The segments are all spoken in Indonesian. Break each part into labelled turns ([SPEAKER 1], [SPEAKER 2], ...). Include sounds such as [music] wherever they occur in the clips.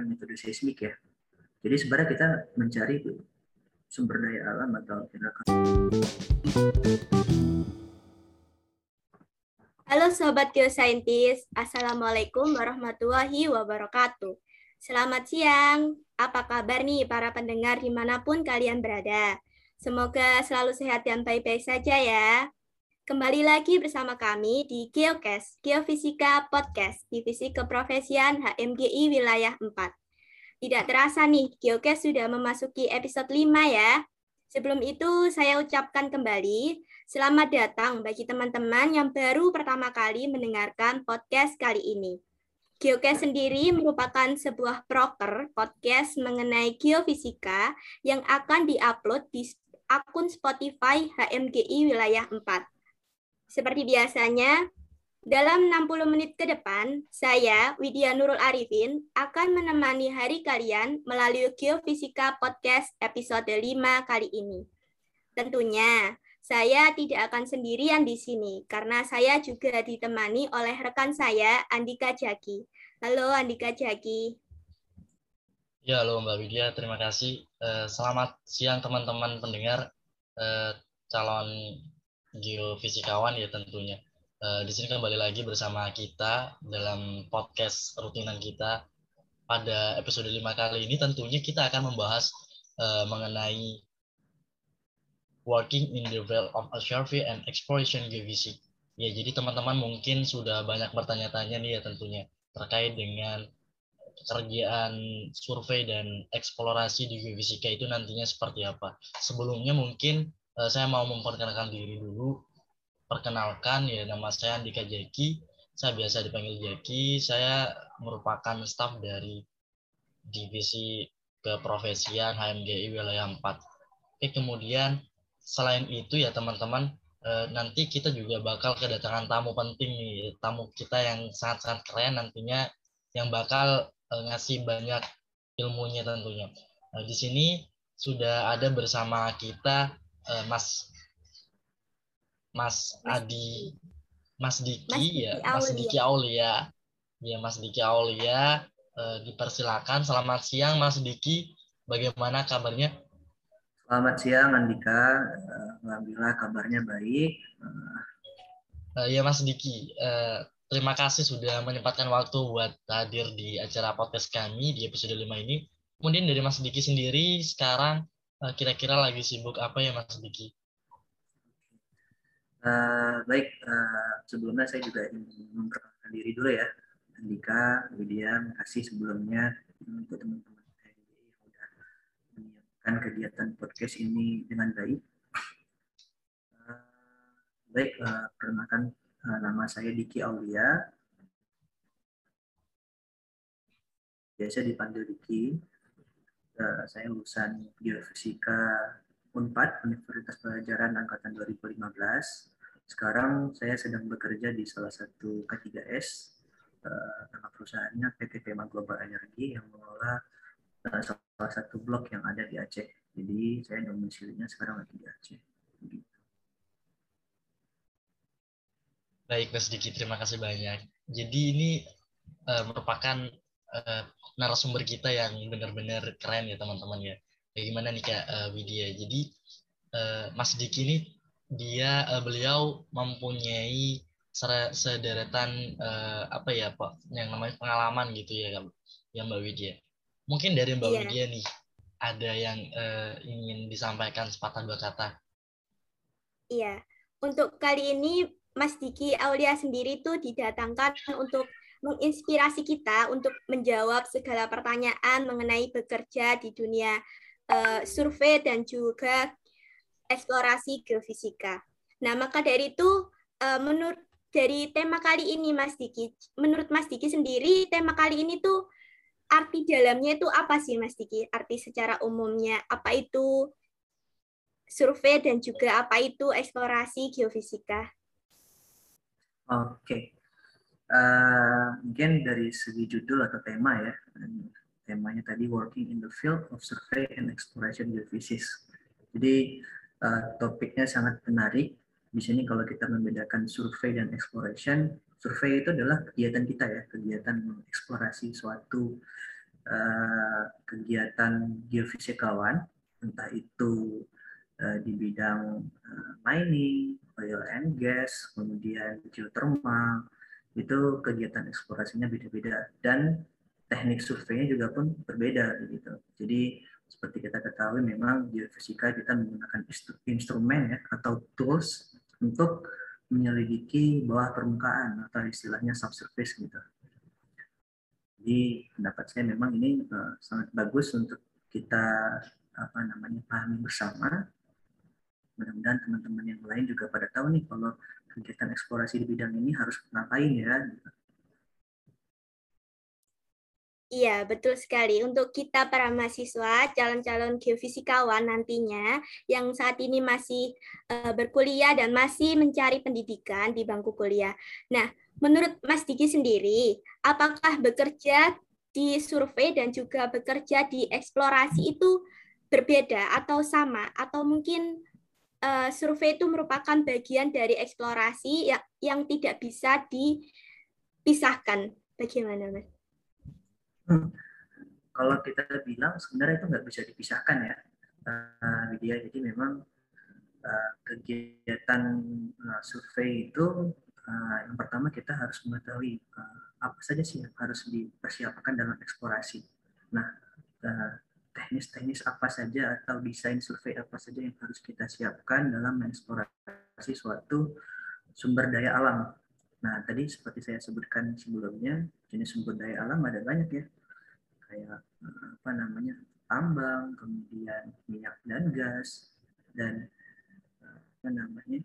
[SPEAKER 1] menggunakan metode seismik ya. Jadi sebenarnya kita mencari sumber daya alam atau tindakan.
[SPEAKER 2] Halo Sobat Geosaintis, Assalamualaikum warahmatullahi wabarakatuh. Selamat siang, apa kabar nih para pendengar di mana pun kalian berada? Semoga selalu sehat dan baik-baik saja ya. Kembali lagi bersama kami di Geocast, Geofisika Podcast, Divisi Keprofesian HMGI Wilayah 4. Tidak terasa nih, Geocast sudah memasuki episode 5 ya. Sebelum itu, saya ucapkan kembali selamat datang bagi teman-teman yang baru pertama kali mendengarkan podcast kali ini. Geocast sendiri merupakan sebuah proker podcast mengenai geofisika yang akan diupload di akun Spotify HMGI Wilayah 4. Seperti biasanya, dalam 60 menit ke depan, saya, Widya Nurul Arifin, akan menemani hari kalian melalui Geofisika Podcast episode 5 kali ini. Tentunya, saya tidak akan sendirian di sini, karena saya juga ditemani oleh rekan saya, Andika Jaki. Halo Andika Jaki.
[SPEAKER 3] Ya, halo Mbak Widya, terima kasih. Eh, selamat siang teman-teman pendengar eh, calon geofisikawan ya tentunya. Uh, di sini kembali lagi bersama kita dalam podcast rutinan kita pada episode 5 kali ini tentunya kita akan membahas uh, mengenai working in the field of survey and exploration geophysics. Ya, jadi teman-teman mungkin sudah banyak bertanya-tanya nih ya tentunya terkait dengan pekerjaan survei dan eksplorasi di geofisika itu nantinya seperti apa. Sebelumnya mungkin Eh, saya mau memperkenalkan diri dulu. Perkenalkan ya nama saya Andika Jeki. Saya biasa dipanggil Jeki. Saya merupakan staf dari divisi keprofesian HMGI wilayah 4. Oke, kemudian selain itu ya teman-teman eh, nanti kita juga bakal kedatangan tamu penting nih, tamu kita yang sangat-sangat keren nantinya yang bakal eh, ngasih banyak ilmunya tentunya. Nah, di sini sudah ada bersama kita uh, Mas Mas Adi Mas Diki Mas ya Mas Diki Aulia. Ya Mas Diki Aulia. Uh, dipersilakan. Selamat siang Mas Diki. Bagaimana kabarnya?
[SPEAKER 1] Selamat siang Andika. Uh, alhamdulillah kabarnya baik.
[SPEAKER 3] Uh, ya Mas Diki. Uh, terima kasih sudah menyempatkan waktu buat hadir di acara podcast kami di episode 5 ini. Kemudian dari Mas Diki sendiri sekarang Eh, kira-kira lagi sibuk apa ya Mas Diki?
[SPEAKER 1] Uh, baik, uh, sebelumnya saya juga ingin memperkenalkan diri dulu ya. Andika, Widya, kasih sebelumnya untuk teman-teman yang sudah menyiapkan kegiatan podcast ini dengan baik. Uh, baik, uh, perkenalkan uh, nama saya Diki Aulia. Biasa dipanggil Diki uh, saya lulusan Geofisika Unpad Universitas Pelajaran Angkatan 2015. Sekarang saya sedang bekerja di salah satu K3S uh, nama perusahaannya PT Tema Global Energy yang mengelola uh, salah satu blok yang ada di Aceh. Jadi saya domisilinya sekarang lagi di Aceh.
[SPEAKER 3] Baik, Mas Diki, terima kasih banyak. Jadi ini uh, merupakan uh, narasumber kita yang benar-benar keren ya teman-teman ya. Bagaimana nih Kak uh, Widya? Jadi uh, Mas Diki ini dia uh, beliau mempunyai sederetan uh, apa ya Pak yang namanya pengalaman gitu ya ya Mbak Widya. Mungkin dari Mbak yeah. Widya nih ada yang uh, ingin disampaikan sepatah dua kata.
[SPEAKER 2] Iya, untuk kali ini Mas Diki Aulia sendiri tuh didatangkan untuk menginspirasi kita untuk menjawab segala pertanyaan mengenai bekerja di dunia uh, survei dan juga eksplorasi geofisika. Nah, maka dari itu uh, menurut dari tema kali ini Mas Diki, menurut Mas Diki sendiri tema kali ini tuh arti dalamnya itu apa sih Mas Diki? Arti secara umumnya apa itu survei dan juga apa itu eksplorasi geofisika?
[SPEAKER 1] Oke. Uh, mungkin dari segi judul atau tema ya, temanya tadi working in the field of survey and exploration geophysics. Jadi uh, topiknya sangat menarik. Di sini kalau kita membedakan survei dan exploration, survei itu adalah kegiatan kita ya, kegiatan mengeksplorasi suatu uh, kegiatan geofisikawan, entah itu uh, di bidang uh, mining, oil and gas, kemudian geothermal, itu kegiatan eksplorasinya beda-beda dan teknik surveinya juga pun berbeda gitu. Jadi seperti kita ketahui memang geofisika kita menggunakan instrumen ya atau tools untuk menyelidiki bawah permukaan atau istilahnya subsurface gitu. Jadi pendapat saya memang ini uh, sangat bagus untuk kita apa namanya pahami bersama. Mudah-mudahan teman-teman yang lain juga pada tahu nih kalau kegiatan eksplorasi di bidang ini harus ngapain ya. Gitu.
[SPEAKER 2] Iya, betul sekali. Untuk kita para mahasiswa, calon-calon geofisikawan nantinya yang saat ini masih uh, berkuliah dan masih mencari pendidikan di bangku kuliah. Nah, menurut Mas Diki sendiri, apakah bekerja di survei dan juga bekerja di eksplorasi itu berbeda atau sama? Atau mungkin uh, survei itu merupakan bagian dari eksplorasi yang, yang tidak bisa dipisahkan? Bagaimana, Mas?
[SPEAKER 1] Hmm. Kalau kita bilang sebenarnya itu nggak bisa dipisahkan ya, uh, jadi memang uh, kegiatan uh, survei itu uh, yang pertama kita harus mengetahui uh, apa saja sih yang harus dipersiapkan dalam eksplorasi. Nah, teknis-teknis apa saja atau desain survei apa saja yang harus kita siapkan dalam mengeksplorasi suatu sumber daya alam. Nah, tadi seperti saya sebutkan sebelumnya, jenis sumber daya alam ada banyak ya kayak eh, apa namanya tambang, kemudian minyak dan gas dan eh, apa namanya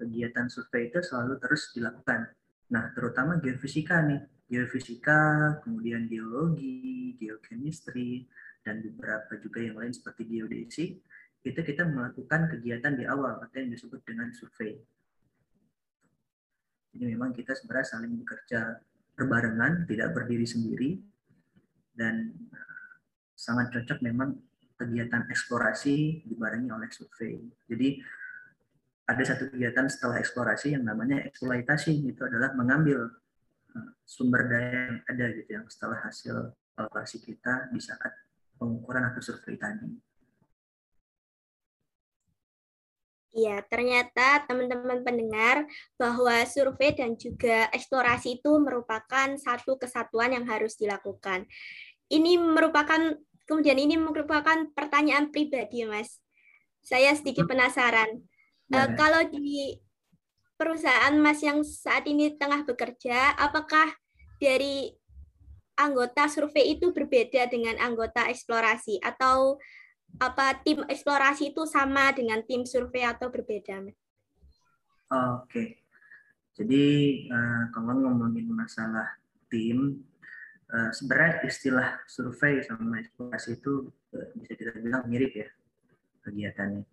[SPEAKER 1] kegiatan survei itu selalu terus dilakukan. Nah, terutama geofisika nih, geofisika, kemudian geologi, geochemistry, dan beberapa juga yang lain seperti geodesi, itu kita melakukan kegiatan di awal atau yang disebut dengan survei. Jadi memang kita sebenarnya saling bekerja berbarengan, tidak berdiri sendiri, dan eh, sangat cocok memang kegiatan eksplorasi dibarengi oleh survei. Jadi ada satu kegiatan setelah eksplorasi yang namanya eksploitasi itu adalah mengambil sumber daya yang ada gitu yang setelah hasil kalkulasi kita di saat pengukuran atau survei tadi.
[SPEAKER 2] Iya, ternyata teman-teman pendengar bahwa survei dan juga eksplorasi itu merupakan satu kesatuan yang harus dilakukan ini merupakan kemudian ini merupakan pertanyaan pribadi, Mas. Saya sedikit penasaran. Uh, kalau di perusahaan Mas yang saat ini tengah bekerja, apakah dari anggota survei itu berbeda dengan anggota eksplorasi atau apa tim eksplorasi itu sama dengan tim survei atau berbeda? Oke.
[SPEAKER 1] Jadi uh, kalau ngomongin masalah tim Eh, sebenarnya istilah survei sama eksplorasi itu uh, bisa kita bilang mirip ya kegiatannya.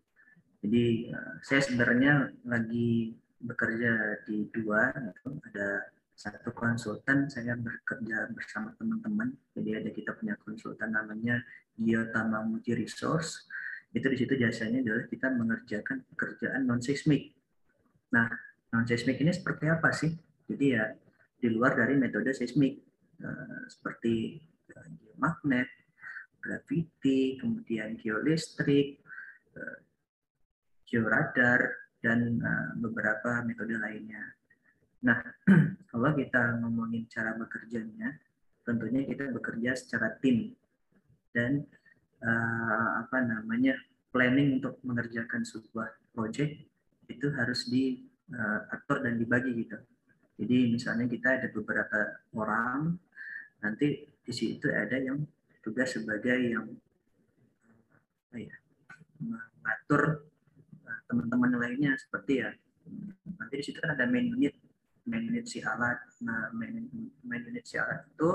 [SPEAKER 1] Jadi saya sebenarnya lagi bekerja di dua, gitu. ada satu konsultan saya bekerja bersama teman-teman. Jadi ada kita punya konsultan namanya Giotama Muji Resource. Itu di situ jasanya adalah kita mengerjakan pekerjaan non seismik. Nah, non seismik ini seperti apa sih? Jadi ya di luar dari metode seismik Eh, seperti eh, geomagnet, gravity, kemudian geolistrik, uh, georadar, dan beberapa metode lainnya. Nah, [clears throat] kalau kita ngomongin cara bekerjanya, tentunya kita bekerja secara tim dan uh, apa namanya planning untuk mengerjakan sebuah project itu harus diatur dan dibagi gitu. Jadi misalnya kita ada beberapa orang nanti di situ ada yang tugas sebagai yang ya, mengatur eh, teman-teman lainnya seperti ya. Nanti di situ kan ada main unit. Main unit si alat nah main, main unit si alat itu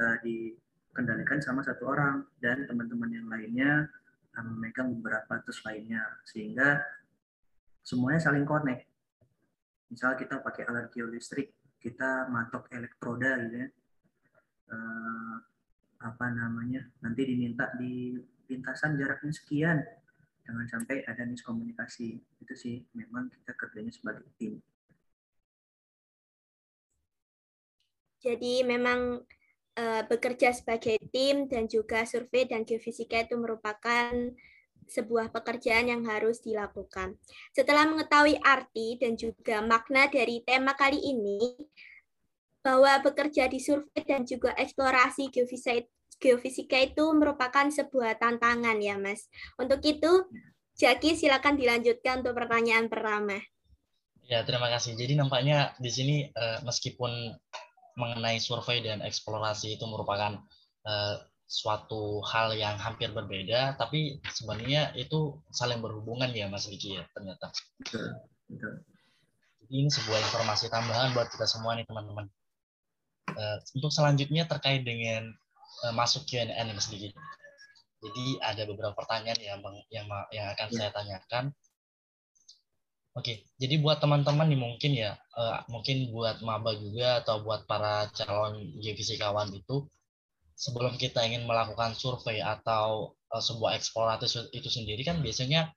[SPEAKER 1] uh, dikendalikan sama satu orang. Dan teman-teman yang lainnya uh, memegang beberapa tools lainnya. Sehingga semuanya saling connect. Misal kita pakai alat geolistrik kita matok elektroda gitu ya. Eh, apa namanya? Nanti diminta di lintasan jaraknya sekian jangan sampai ada miskomunikasi itu sih memang kita kerjanya sebagai tim
[SPEAKER 2] jadi memang uh, bekerja sebagai tim dan juga survei dan geofisika itu merupakan sebuah pekerjaan yang harus dilakukan. Setelah mengetahui arti dan juga makna dari tema kali ini, bahwa bekerja di survei dan juga eksplorasi geofisika, geofisika itu merupakan sebuah tantangan ya Mas. Untuk itu, Jaki silakan dilanjutkan untuk pertanyaan pertama.
[SPEAKER 3] Ya, terima kasih. Jadi nampaknya di sini eh, meskipun mengenai survei dan eksplorasi itu merupakan uh, suatu hal yang hampir berbeda, tapi sebenarnya itu saling berhubungan ya Mas Diki ya ternyata. Betul. Betul. Ini sebuah informasi tambahan buat kita semua nih teman-teman. Uh, untuk selanjutnya terkait dengan masuk Q&A nih Mas Diki. Jadi ada beberapa pertanyaan yang yang yang akan ya. saya tanyakan Oke, jadi buat teman-teman nih mungkin ya, uh, mungkin buat maba juga atau buat para calon geofisikawan itu, sebelum kita ingin melakukan survei atau uh, sebuah eksplorasi itu sendiri kan biasanya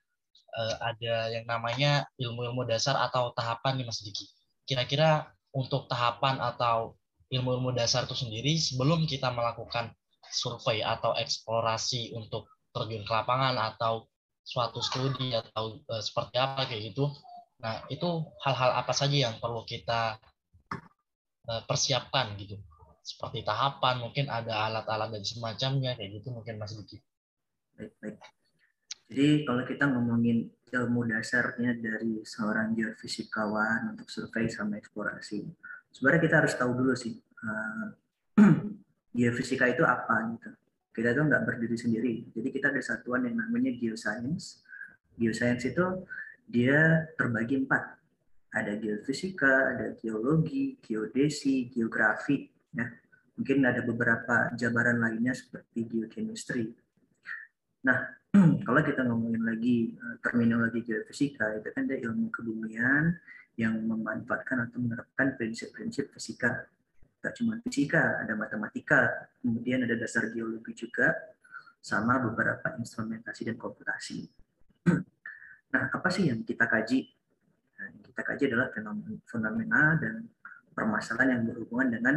[SPEAKER 3] uh, ada yang namanya ilmu-ilmu dasar atau tahapan nih Mas Diki. Kira-kira untuk tahapan atau ilmu-ilmu dasar itu sendiri sebelum kita melakukan survei atau eksplorasi untuk terjun ke lapangan atau suatu studi atau uh, seperti apa kayak gitu. Nah, itu hal-hal apa saja yang perlu kita uh, persiapkan gitu. Seperti tahapan, mungkin ada alat-alat dan semacamnya kayak gitu mungkin Mas Diki.
[SPEAKER 1] Baik, baik. Jadi kalau kita ngomongin ilmu dasarnya dari seorang geofisikawan untuk survei sama eksplorasi, sebenarnya kita harus tahu dulu sih [clears throat] geofisika itu apa gitu kita tuh nggak berdiri sendiri. Jadi kita ada satuan yang namanya geoscience. Geoscience itu dia terbagi empat. Ada geofisika, ada geologi, geodesi, geografi. Ya. Mungkin ada beberapa jabaran lainnya seperti geochemistry. Nah, [clears throat] kalau kita ngomongin lagi eh, terminologi geofisika, itu kan ada ilmu kebumian yang memanfaatkan atau menerapkan prinsip-prinsip fisika Gak cuma fisika, ada matematika, kemudian ada dasar geologi juga, sama beberapa instrumentasi dan komputasi. [clears throat] Nah, apa sih yang kita kaji? Nah, yang kita kaji adalah fenomena dan permasalahan yang berhubungan dengan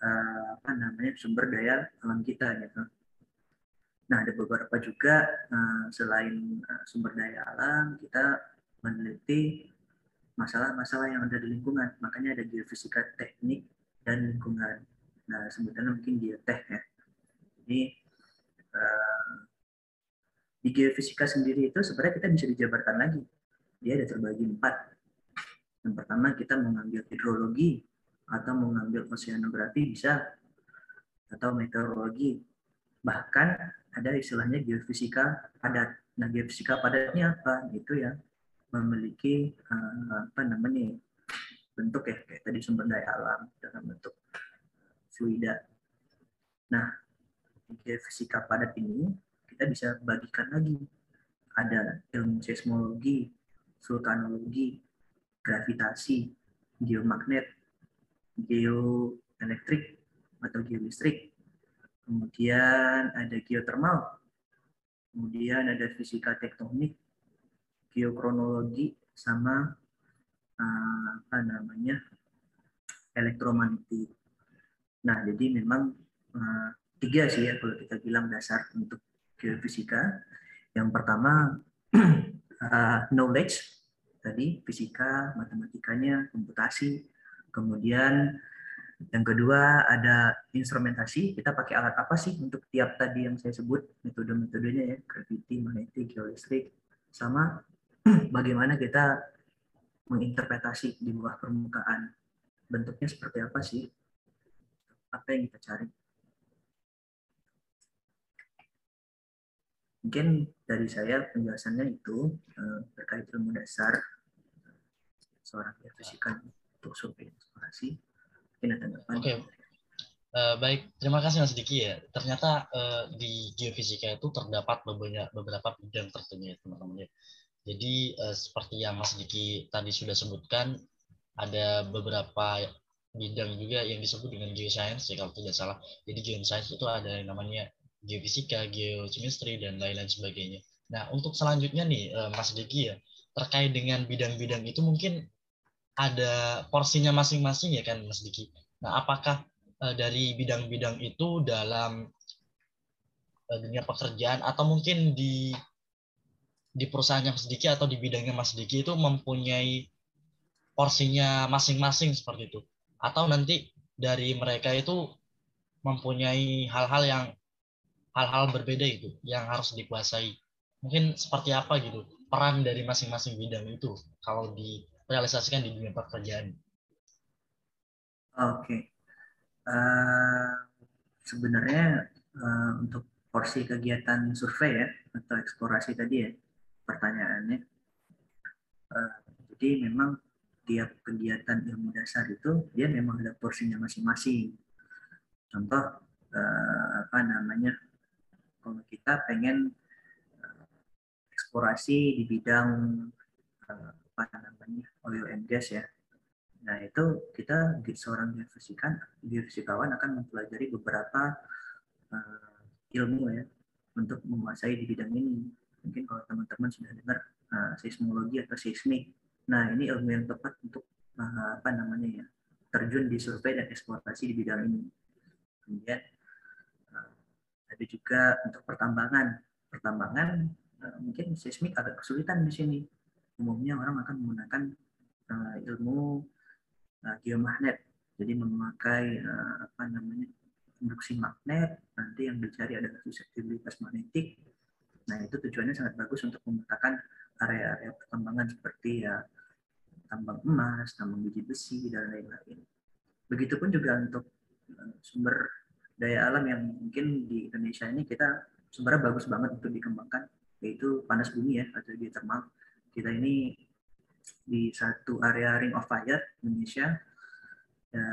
[SPEAKER 1] uh, apa namanya sumber daya alam kita gitu. Nah, ada beberapa juga uh, selain uh, sumber daya alam, kita meneliti masalah-masalah yang ada di lingkungan. Makanya ada geofisika teknik dan lingkungan. Nah, sebutannya mungkin geotech ya. Ini uh, di geofisika sendiri itu sebenarnya kita bisa dijabarkan lagi. Dia ada terbagi empat. Yang pertama kita mengambil hidrologi atau mengambil oceanografi bisa atau meteorologi. Bahkan ada istilahnya geofisika padat. Nah, geofisika padatnya apa? Itu ya memiliki uh, apa namanya bentuk ya kayak tadi sumber daya alam dalam bentuk fluida. Nah, fisika padat ini kita bisa bagikan lagi. Ada ilmu seismologi, vulkanologi, gravitasi, geomagnet, geoelektrik atau geolistrik. Kemudian ada geothermal. Kemudian ada fisika tektonik, geokronologi, sama uh, apa namanya elektromagnetik. Nah, jadi memang uh, tiga sih ya kalau kita bilang dasar untuk geofisika. Yang pertama uh, [clears throat] knowledge tadi fisika, matematikanya, komputasi. Kemudian yang kedua ada instrumentasi. Kita pakai alat apa sih untuk tiap tadi yang saya sebut metode-metodenya ya, gravity, magnetik, geolistrik, sama bagaimana kita menginterpretasi di bawah permukaan. Bentuknya seperti apa sih? Apa yang kita cari? Mungkin dari saya penjelasannya itu eh, terkait ilmu dasar seorang geofisika untuk survei eksplorasi. Mungkin ada tanggapan.
[SPEAKER 3] Okay. Uh, eh, baik, terima kasih Mas Diki ya. Ternyata uh, di geofisika itu terdapat beberapa beberapa bidang tertentu ya. Jadi uh, seperti yang Mas Diki tadi sudah sebutkan, ada beberapa bidang juga yang disebut dengan geoscience ya kalau tidak salah. Jadi geoscience itu ada yang namanya geofisika, geochemistry dan lain-lain sebagainya. Nah untuk selanjutnya nih uh, Mas Diki ya terkait dengan bidang-bidang itu mungkin ada porsinya masing-masing ya kan Mas Diki. Nah apakah uh, dari bidang-bidang itu dalam uh, dunia pekerjaan atau mungkin di di perusahaan yang sedikit atau di bidangnya Mas Diki itu mempunyai porsinya masing-masing seperti itu. Atau nanti dari mereka itu mempunyai hal-hal yang hal-hal berbeda itu yang harus dikuasai. Mungkin seperti apa gitu peran dari masing-masing bidang itu kalau direalisasikan di dunia pekerjaan?
[SPEAKER 1] Oke. Okay. uh, eh, sebenarnya uh, untuk porsi kegiatan survei ya atau eksplorasi tadi ya pertanyaannya uh, jadi memang tiap kegiatan ilmu dasar itu dia memang ada porsinya masing-masing contoh uh, apa namanya kalau kita pengen uh, eksplorasi di bidang uh, apa namanya oil and gas ya. Nah itu kita seorang geofisikawan, geofisikawan akan mempelajari beberapa uh, ilmu ya untuk menguasai di bidang ini. Mungkin kalau teman-teman sudah dengar uh, seismologi atau seismik. Nah ini ilmu yang tepat untuk uh, apa namanya ya terjun di survei dan eksplorasi di bidang ini. Kemudian ada juga untuk pertambangan. Pertambangan uh, mungkin seismik agak kesulitan di sini. Umumnya orang akan menggunakan uh, ilmu uh, geomagnet. Jadi memakai uh, apa namanya induksi magnet. Nanti yang dicari adalah susceptibilitas magnetik. Nah itu tujuannya sangat bagus untuk memetakan area-area pertambangan seperti ya tambang emas, tambang biji besi dan lain-lain. Begitupun juga untuk sumber daya alam yang mungkin di Indonesia ini kita sebenarnya bagus banget untuk dikembangkan yaitu panas bumi ya atau geothermal. Kita ini di satu area ring of fire Indonesia ya,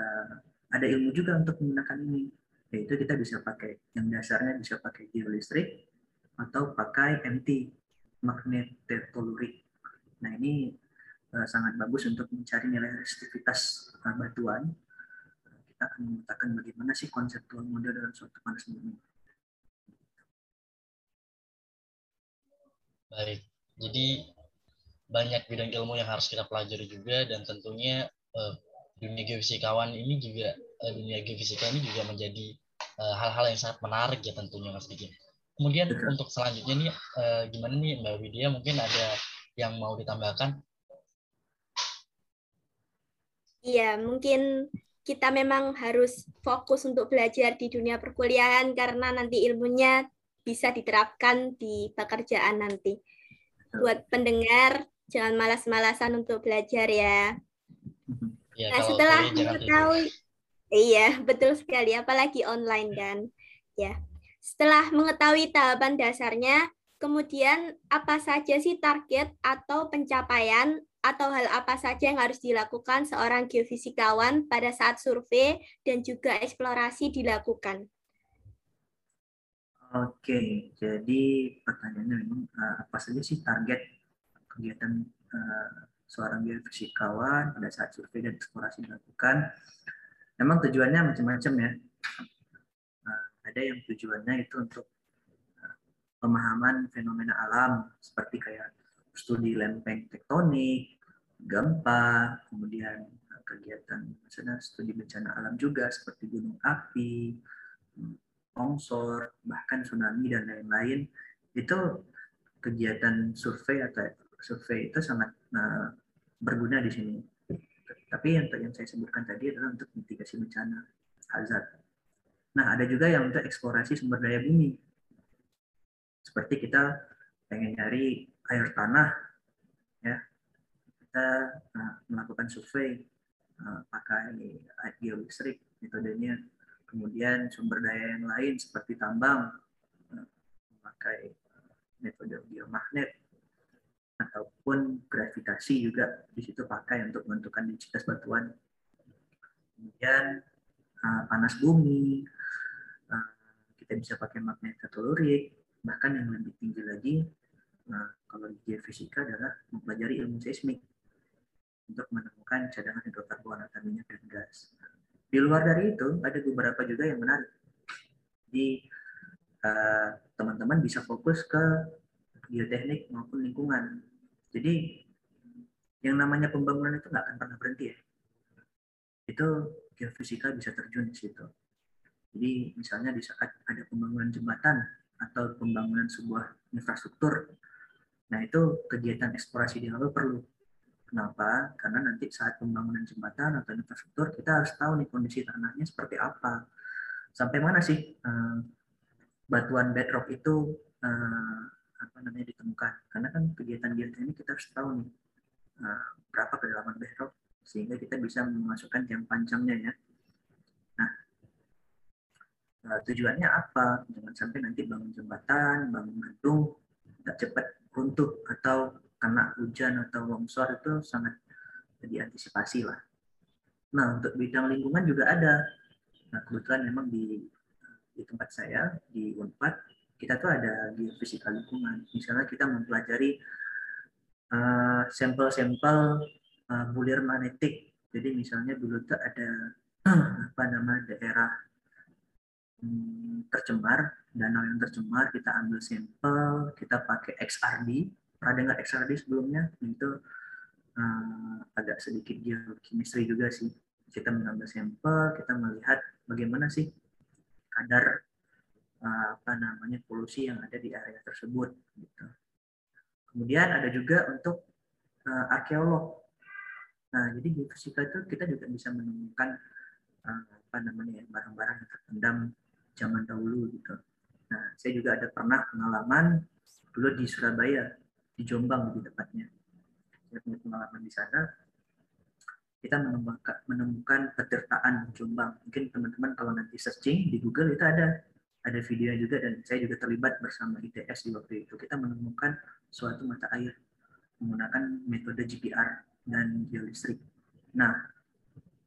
[SPEAKER 1] ada ilmu juga untuk menggunakan ini yaitu kita bisa pakai yang dasarnya bisa pakai geolistrik atau pakai MT magnetotelluric. Nah ini uh, sangat bagus untuk mencari nilai resistivitas uh, batuan kita akan memetakan bagaimana sih konseptual model dalam suatu panas bumi.
[SPEAKER 3] Baik, jadi banyak bidang ilmu yang harus kita pelajari juga dan tentunya uh, dunia geofisikawan ini juga dunia geofisika ini juga menjadi eh, hal-hal yang sangat menarik ya tentunya Mas Diki. Kemudian Betul. untuk selanjutnya nih uh, gimana nih Mbak Widya mungkin ada yang mau ditambahkan?
[SPEAKER 2] Iya, mungkin kita memang harus fokus untuk belajar di dunia perkuliahan karena nanti ilmunya bisa diterapkan di pekerjaan nanti. Buat pendengar, jangan malas-malasan untuk belajar ya. ya nah, setelah mengetahui, iya [laughs] betul sekali, apalagi online kan. Ya, setelah mengetahui tahapan dasarnya, kemudian apa saja sih target atau pencapaian atau hal apa saja yang harus dilakukan seorang geofisikawan pada saat survei dan juga eksplorasi dilakukan?
[SPEAKER 1] Oke, jadi pertanyaannya memang uh, apa saja sih target kegiatan uh, seorang geofisikawan pada saat survei dan eksplorasi dilakukan? Memang tujuannya macam-macam ya. Ada yang tujuannya itu untuk uh, pemahaman fenomena alam seperti kayak studi lempeng tektonik, gempa, kemudian eh, kegiatan misalnya studi bencana alam juga seperti gunung api, longsor, bahkan tsunami dan lain-lain. Itu kegiatan survei atau survei itu sangat uh, berguna di sini. Tapi yang yang saya sebutkan tadi adalah untuk mitigasi bencana hazard. Nah, ada juga yang untuk eksplorasi sumber daya bumi. Seperti kita pengen nyari air tanah ya. Kita uh, melakukan survei uh, pakai geolistrik metodenya. Kemudian sumber daya yang lain seperti tambang uh, memakai metode biomagnet. Ataupun gravitasi juga di situ pakai untuk menentukan densitas batuan. Kemudian panas bumi kita bisa pakai magnet telurik bahkan yang lebih tinggi lagi Nah, kalau di geofisika adalah mempelajari ilmu seismik untuk menemukan cadangan hidrokarbon atau minyak dan gas. Di luar dari itu, ada beberapa juga yang menarik. Di eh, teman-teman bisa fokus ke geoteknik maupun lingkungan. Jadi yang namanya pembangunan itu nggak akan pernah berhenti ya. itu geofisika bisa terjun di situ. Jadi misalnya di saat ada pembangunan jembatan atau pembangunan sebuah infrastruktur, nah itu kegiatan eksplorasi di laut perlu. Kenapa? Karena nanti saat pembangunan jembatan atau infrastruktur kita harus tahu nih kondisi tanahnya seperti apa, sampai mana sih uh, batuan bedrock itu uh, apa namanya ditemukan. Karena kan kegiatan geoteknik ini kita harus tahu nih uh, berapa kedalaman bedrock sehingga kita bisa memasukkan jam panjangnya ya uh, tujuannya apa? Jangan sampai nanti bangun jembatan bangun gedung nggak cepat runtuh atau kena hujan atau longsor itu sangat diantisipasi lah. Nah untuk bidang lingkungan juga ada. Nah kebetulan memang di di tempat saya di Unpad kita tuh ada geofisika lingkungan. Misalnya kita mempelajari uh, sampel-sampel uh, bulir magnetik. Jadi misalnya dulu tuh ada [clears throat] apa nama daerah tercemar, danau yang tercemar, kita ambil sampel, kita pakai XRD. Pernah dengar XRD sebelumnya? Itu uh, agak sedikit geochemistry juga sih. Kita mengambil sampel, kita melihat bagaimana sih kadar uh, apa namanya polusi yang ada di area tersebut. Gitu. Kemudian ada juga untuk uh, arkeolog. Nah, jadi geofisika itu kita juga bisa menemukan uh, apa namanya ya, barang-barang yang terpendam zaman dahulu gitu. Nah, saya juga ada pernah pengalaman dulu di Surabaya, di Jombang lebih tepatnya. Saya punya pengalaman di sana. Kita menemukan, menemukan petirtaan Jombang. Mungkin teman-teman kalau nanti searching di Google itu ada ada videonya juga dan saya juga terlibat bersama ITS di waktu itu. Kita menemukan suatu mata air menggunakan metode GPR dan geolistrik. Nah,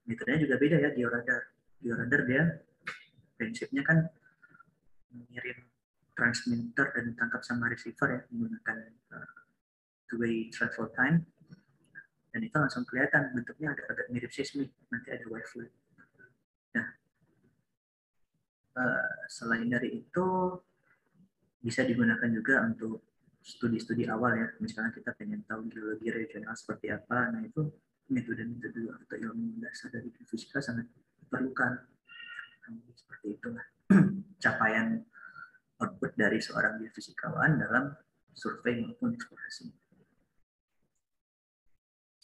[SPEAKER 1] metodenya juga beda ya georadar. Georadar dia prinsipnya kan mengirim transmitter dan ditangkap sama receiver ya menggunakan uh, two-way transfer time. Dan itu langsung kelihatan bentuknya agak agak mirip seismik nanti ada wavelet. Nah, uh, selain dari itu bisa digunakan juga untuk studi-studi awal ya. Misalnya kita pengen tahu geologi regional seperti apa nah itu metode-metode atau ilmu dasar dari fisika sangat diperlukan seperti itulah [clears throat] capaian output dari seorang geofisikawan dalam survei maupun eksplorasi.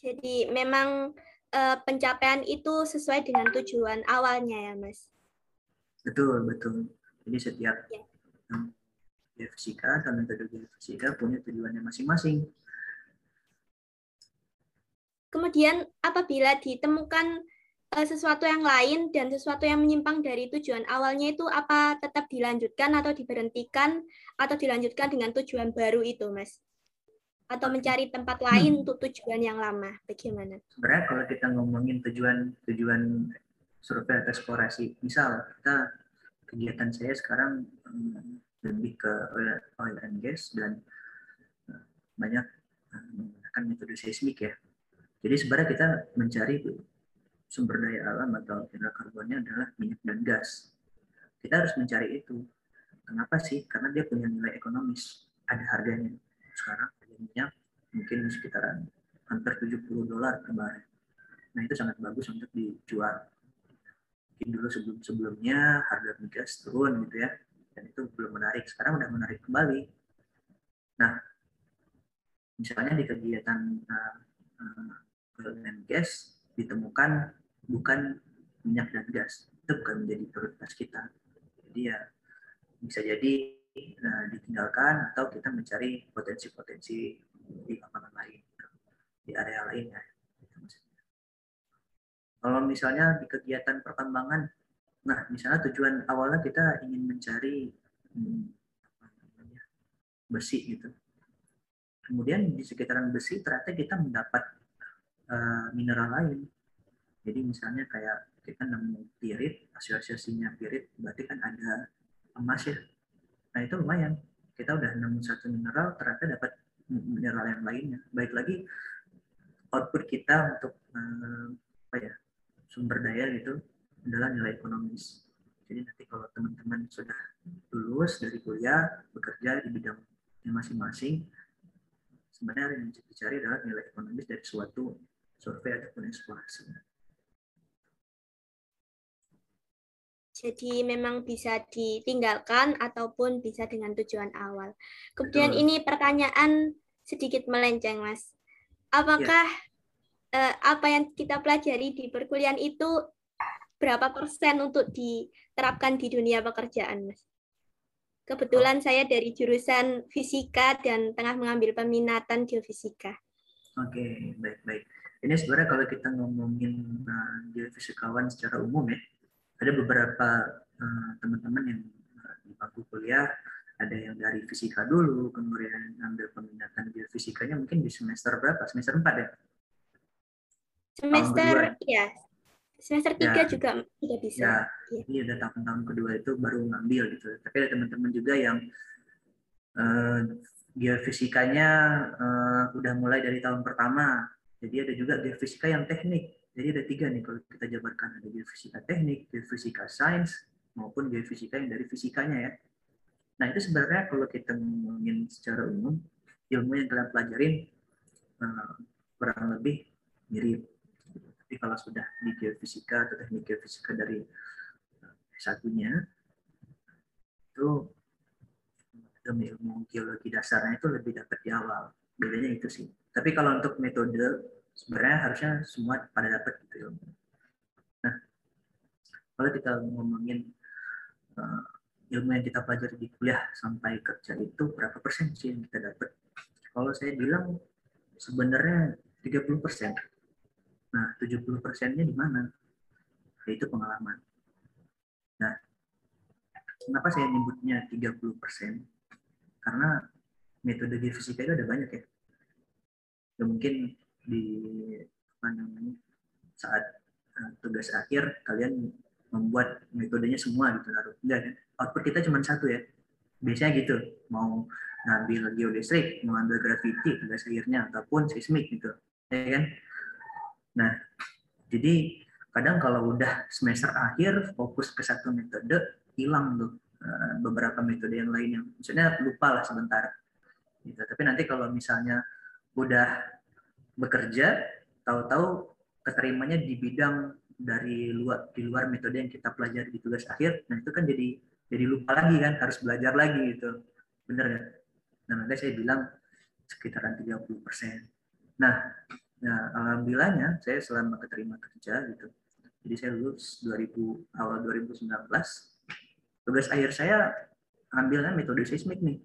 [SPEAKER 2] Jadi memang uh, pencapaian itu sesuai dengan tujuan awalnya ya, Mas?
[SPEAKER 1] Betul, betul. Jadi setiap ya. geofisika atau metode geofisika punya tujuannya masing-masing.
[SPEAKER 2] Kemudian apabila ditemukan sesuatu yang lain dan sesuatu yang menyimpang dari tujuan awalnya itu apa tetap dilanjutkan atau diberhentikan atau dilanjutkan dengan tujuan baru itu, Mas? Atau mencari tempat lain hmm. untuk tujuan yang lama? Bagaimana?
[SPEAKER 1] Sebenarnya kalau kita ngomongin tujuan tujuan survei atau eksplorasi, misal kita kegiatan saya sekarang um, lebih ke oil, oil and gas dan uh, banyak uh, menggunakan metode seismik ya. Jadi sebenarnya kita mencari sumber daya alam atau karbonnya adalah minyak dan gas. Kita harus mencari itu. Kenapa sih? Karena dia punya nilai ekonomis. Ada harganya. Sekarang harga minyak mungkin sekitaran hampir 70 dolar per barel. Nah itu sangat bagus untuk dijual. Mungkin dulu sebelum-sebelumnya harga gas turun gitu ya. Dan itu belum menarik. Sekarang udah menarik kembali. Nah, misalnya di kegiatan uh, uh, gas ditemukan bukan minyak dan gas. Itu bukan menjadi prioritas kita. Jadi ya bisa jadi nah, ditinggalkan atau kita mencari potensi-potensi di lapangan lain di area lain ya. Kalau misalnya di kegiatan pertambangan nah misalnya tujuan awalnya kita ingin mencari hmm, besi gitu. Kemudian di sekitaran besi ternyata kita mendapat uh, mineral lain jadi misalnya kayak kita nemu pirit, asosiasinya pirit, berarti kan ada emas ya. Nah itu lumayan. Kita udah nemu satu mineral, ternyata dapat mineral yang lainnya. Baik lagi output kita untuk eh, apa ya sumber daya gitu adalah nilai ekonomis. Jadi nanti kalau teman-teman sudah lulus dari kuliah, bekerja di bidangnya masing-masing, sebenarnya yang dicari adalah nilai ekonomis dari suatu survei ataupun eksplorasi.
[SPEAKER 2] Jadi memang bisa ditinggalkan ataupun bisa dengan tujuan awal. Kemudian
[SPEAKER 1] Betul.
[SPEAKER 2] ini pertanyaan sedikit melenceng, Mas. Apakah ya. eh, apa yang kita pelajari di perkuliahan itu berapa persen untuk diterapkan di dunia pekerjaan, Mas? Kebetulan oh. saya dari jurusan fisika dan tengah mengambil peminatan geofisika.
[SPEAKER 1] Oke, okay, baik-baik. Ini sebenarnya kalau kita ngomongin uh, geofisikawan secara umum ya, ada beberapa eh, teman-teman uh, yang uh, di bangku kuliah ada yang dari fisika dulu, kemudian ambil peminatan geofisikanya mungkin di semester berapa? Semester 4 ya?
[SPEAKER 2] Semester ya. Semester 3 ya, juga tidak bisa. Ya,
[SPEAKER 1] ya. Ini ada tahun-tahun kedua itu baru ngambil gitu. Tapi ada teman-teman juga yang uh, geofisikanya uh, udah mulai dari tahun pertama. Jadi ada juga geofisika yang teknik jadi ada tiga nih kalau kita jabarkan ada geofisika teknik, geofisika sains, maupun geofisika yang dari fisikanya ya. Nah itu sebenarnya kalau kita ngomongin secara umum ilmu yang kalian pelajarin uh, kurang lebih mirip. Tapi kalau sudah di geofisika atau teknik geofisika dari uh, satunya itu ilmu geologi dasarnya itu lebih dapat di awal. Bedanya itu sih. Tapi kalau untuk metode sebenarnya harusnya semua pada dapat gitu ya. Nah, kalau kita ngomongin uh, ilmu yang kita pelajari di kuliah sampai kerja itu berapa persen sih yang kita dapat? Kalau saya bilang sebenarnya 30 persen. Nah, 70 persennya di mana? Yaitu pengalaman. Nah, kenapa saya nyebutnya 30 persen? Karena metode fisika itu ada banyak ya. Ya mungkin di apa namanya saat uh, tugas akhir kalian membuat metodenya semua gitu naruh. Enggak kan? Output kita cuma satu ya. Biasanya gitu mau ngambil geodesrik mau ngambil gravity tugas akhirnya ataupun seismik gitu ya kan? Nah jadi kadang kalau udah semester akhir fokus ke satu metode hilang tuh uh, beberapa metode yang lainnya. Maksudnya lupa lah sebentar gitu. Tapi nanti kalau misalnya udah bekerja, tahu-tahu keterimanya di bidang dari luar di luar metode yang kita pelajari di tugas akhir, nah itu kan jadi jadi lupa lagi kan, harus belajar lagi gitu. Bener ya? Nah, makanya saya bilang sekitaran 30 persen. Nah, nah, alhamdulillahnya saya selama keterima kerja gitu. Jadi saya lulus 2000 awal 2019. Tugas akhir saya ambilnya metode seismik nih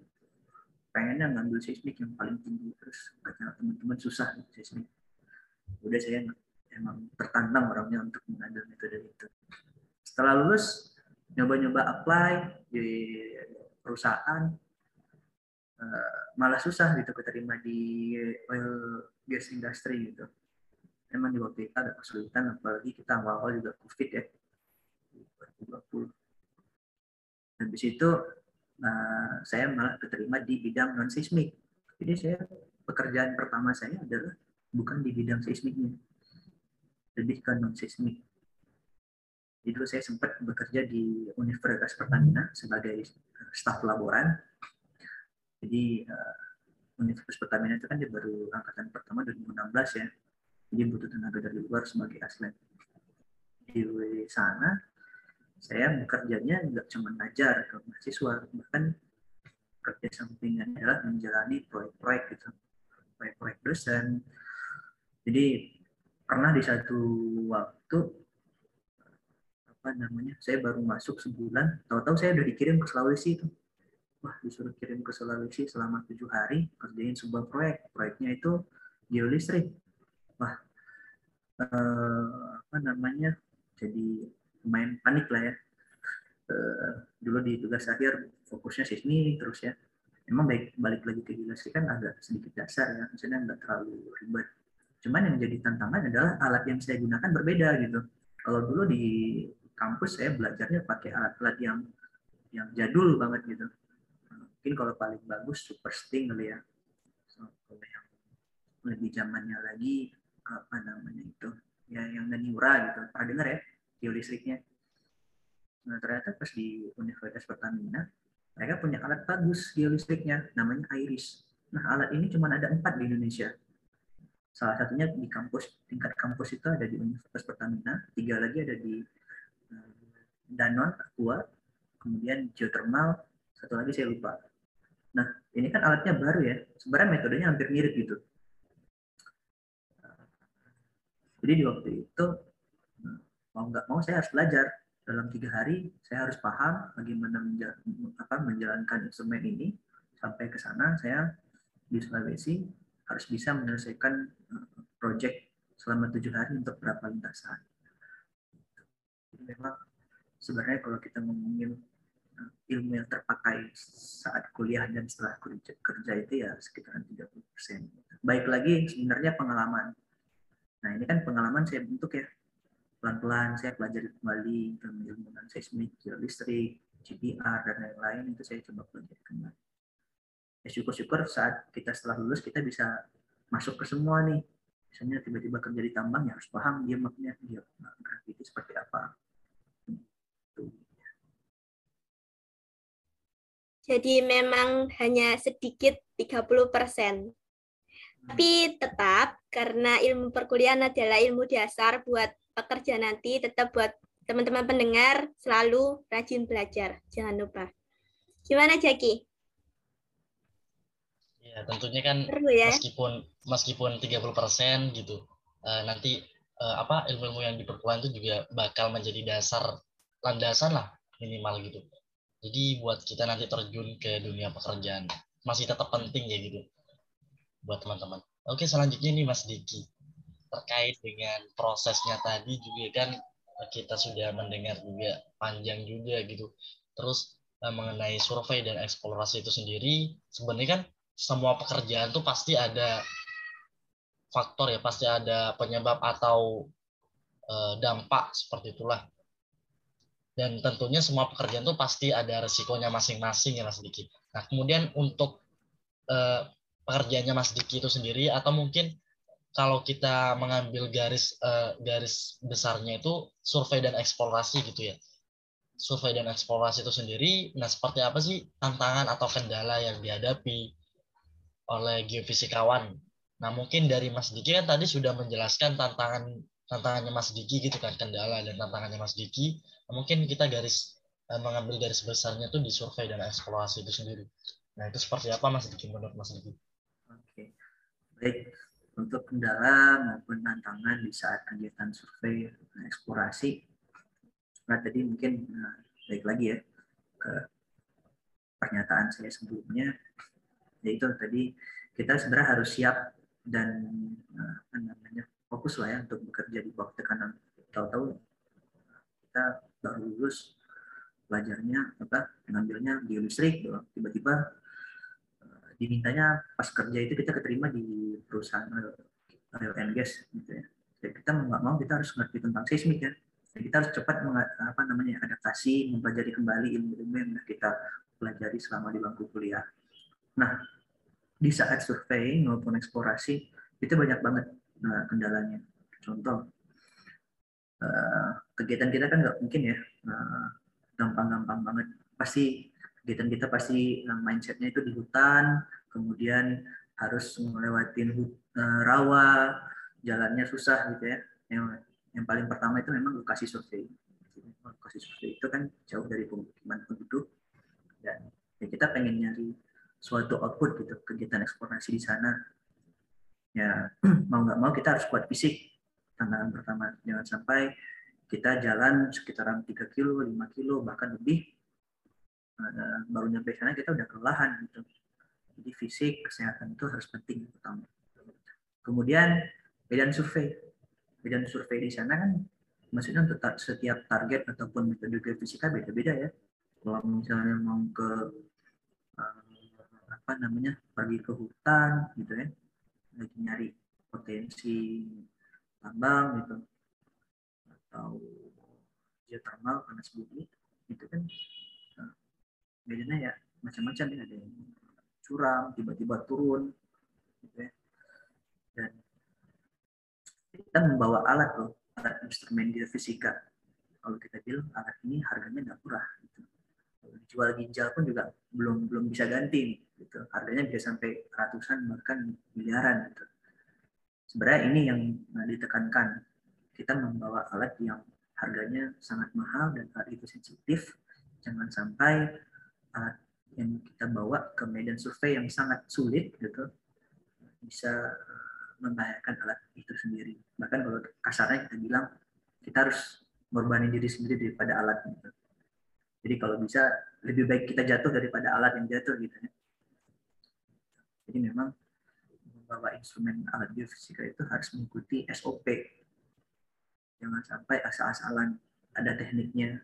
[SPEAKER 1] pengennya ngambil seismik yang paling tinggi terus kata teman-teman susah nih seismik. Udah saya emang tertantang orangnya untuk mengambil metode itu. Setelah lulus nyoba-nyoba apply di perusahaan uh, malah susah gitu keterima di oil gas industry gitu. Emang di waktu itu ada kesulitan apalagi kita awal-awal juga covid ya 2020 habis itu nah, saya malah keterima di bidang non seismik. Jadi saya pekerjaan pertama saya adalah bukan di bidang seismiknya, lebih ke non seismik. Jadi dulu saya sempat bekerja di Universitas Pertamina sebagai staf laboran. Jadi uh, Universitas Pertamina itu kan dia baru angkatan pertama 2016 ya. Jadi butuh tenaga dari luar sebagai aslen. Di sana saya bekerjanya nggak cuma ngajar ke mahasiswa, bahkan kerja sampingan adalah menjalani proyek-proyek gitu, proyek-proyek dosen. Jadi pernah di satu waktu apa namanya, saya baru masuk sebulan, tahu-tahu saya udah dikirim ke Sulawesi itu. Wah, disuruh kirim ke Sulawesi selama tujuh hari kerjain sebuah proyek. Proyeknya itu geolistrik. Wah, eh, apa namanya? Jadi lumayan panik lah ya. Uh, dulu di tugas akhir fokusnya sismi terus ya. Emang baik balik lagi ke geologi kan agak sedikit dasar ya, maksudnya nggak terlalu ribet. Cuman yang jadi tantangan adalah alat yang saya gunakan berbeda gitu. Kalau dulu di kampus saya belajarnya pakai alat-alat yang yang jadul banget gitu. Mungkin kalau paling bagus super sting kali ya. So, kalau yang lebih zamannya lagi apa namanya itu ya yang Naniura gitu. Pernah dengar ya? Geolistriknya. Nah, ternyata pas di Universitas Pertamina, mereka punya alat bagus geolistriknya, namanya IRIS. Nah, alat ini cuma ada empat di Indonesia. Salah satunya di kampus, tingkat kampus itu ada di Universitas Pertamina, tiga lagi ada di uh, danon aqua kemudian geothermal satu lagi saya lupa nah ini kan alatnya baru ya sebenarnya metodenya hampir mirip gitu jadi di waktu itu mau nggak mau saya harus belajar dalam tiga hari saya harus paham bagaimana menjalankan instrumen ini sampai ke sana saya di Sulawesi harus bisa menyelesaikan eh, proyek selama tujuh hari untuk berapa lintasan. Memang sebenarnya kalau kita ngomongin eh, ilmu yang terpakai saat kuliah dan setelah kerja, kerja itu ya sekitaran 30 persen. Baik lagi sebenarnya pengalaman. Nah ini kan pengalaman saya bentuk ya pelan-pelan saya pelajari kembali ilmu seismik, geolistrik, GPR dan lain-lain itu saya coba pelajari kembali. Ya syukur-syukur saat kita setelah lulus kita bisa masuk ke semua nih. Misalnya tiba-tiba kerja di tambang ya harus paham dia maknya dia gravity seperti apa.
[SPEAKER 2] Jadi memang hanya sedikit 30 persen. Tapi tetap karena ilmu perkuliahan adalah ilmu dasar buat pekerja nanti tetap buat teman-teman pendengar selalu rajin belajar. Jangan lupa. Gimana Jaki?
[SPEAKER 3] Ya, tentunya kan ya? meskipun meskipun 30% gitu. Uh, nanti uh, apa ilmu-ilmu yang diperkuliahan itu juga bakal menjadi dasar landasan lah minimal gitu. Jadi buat kita nanti terjun ke dunia pekerjaan masih tetap penting ya gitu buat teman-teman. Oke, selanjutnya nih Mas Diki terkait dengan prosesnya tadi juga kan kita sudah mendengar juga panjang juga gitu. Terus eh, mengenai survei dan eksplorasi itu sendiri sebenarnya kan semua pekerjaan tuh pasti ada faktor ya, pasti ada penyebab atau eh, dampak seperti itulah. Dan tentunya semua pekerjaan tuh pasti ada resikonya masing-masing ya Mas Diki. Nah, kemudian untuk eh, pekerjaannya Mas Diki itu sendiri atau mungkin kalau kita mengambil garis uh, garis besarnya itu survei dan eksplorasi gitu ya. Survei dan eksplorasi itu sendiri, nah seperti apa sih tantangan atau kendala yang dihadapi oleh geofisikawan? Nah mungkin dari Mas Diki kan tadi sudah menjelaskan tantangan tantangannya Mas Diki gitu kan kendala dan tantangannya Mas Diki. Nah, mungkin kita garis uh, mengambil garis besarnya itu di survei dan eksplorasi itu sendiri. Nah itu seperti apa Mas Diki menurut Mas Diki?
[SPEAKER 1] Oke, baik untuk kendala maupun tantangan di saat kegiatan survei dan eksplorasi. Nah, tadi mungkin nah, baik lagi ya ke pernyataan saya sebelumnya, yaitu tadi kita sebenarnya harus siap dan nah, apa namanya fokus lah ya untuk bekerja di bawah tekanan. Tahu-tahu kita baru lulus belajarnya apa ngambilnya biolistrik tiba-tiba dimintanya pas kerja itu kita keterima di perusahaan oil and gas gitu ya. Jadi kita mau nggak mau kita harus ngerti tentang seismik ya. Jadi kita harus cepat apa namanya adaptasi, mempelajari kembali ilmu-ilmu yang kita pelajari selama di bangku kuliah. Nah, di saat survei maupun eksplorasi itu banyak banget nah, kendalanya. Contoh, uh, kegiatan kita kan nggak mungkin ya gampang-gampang uh, banget. Pasti kegiatan kita pasti yang mindsetnya itu di hutan, kemudian harus melewati uh, rawa, jalannya susah gitu ya. Yang, yang paling pertama itu memang lokasi survei. Lokasi survei itu kan jauh dari pemukiman penduduk dan ya kita pengen nyari suatu output gitu kegiatan eksplorasi di sana. Ya [clears throat] mau nggak mau kita harus kuat fisik. Tantangan pertama jangan sampai kita jalan sekitaran 3 kilo, 5 kilo bahkan lebih uh, baru nyampe sana kita udah kelelahan gitu. Jadi fisik, kesehatan itu harus penting pertama. Kemudian medan survei. Medan survei di sana kan maksudnya untuk setiap target ataupun metode geofisika beda-beda ya. Kalau misalnya mau ke uh, apa namanya pergi ke hutan gitu ya, lagi nyari potensi tambang gitu atau geothermal panas bumi itu kan bedanya ya macam-macam ya ada yang curam tiba-tiba turun gitu ya. Dan kita membawa alat loh alat instrumen geofisika kalau kita bilang alat ini harganya nggak murah gitu. jual ginjal pun juga belum belum bisa ganti gitu. Harganya bisa sampai ratusan bahkan miliaran gitu. Sebenarnya ini yang ditekankan. Kita membawa alat yang harganya sangat mahal dan hal itu sensitif. Jangan sampai alat yang kita bawa ke medan survei yang sangat sulit gitu bisa membahayakan alat itu sendiri. Bahkan kalau kasarnya kita bilang kita harus mengorbankan diri sendiri daripada alat gitu. Jadi kalau bisa lebih baik kita jatuh daripada alat yang jatuh gitu ya. Jadi memang membawa instrumen alat geofisika itu harus mengikuti SOP. Jangan sampai asal-asalan ada tekniknya,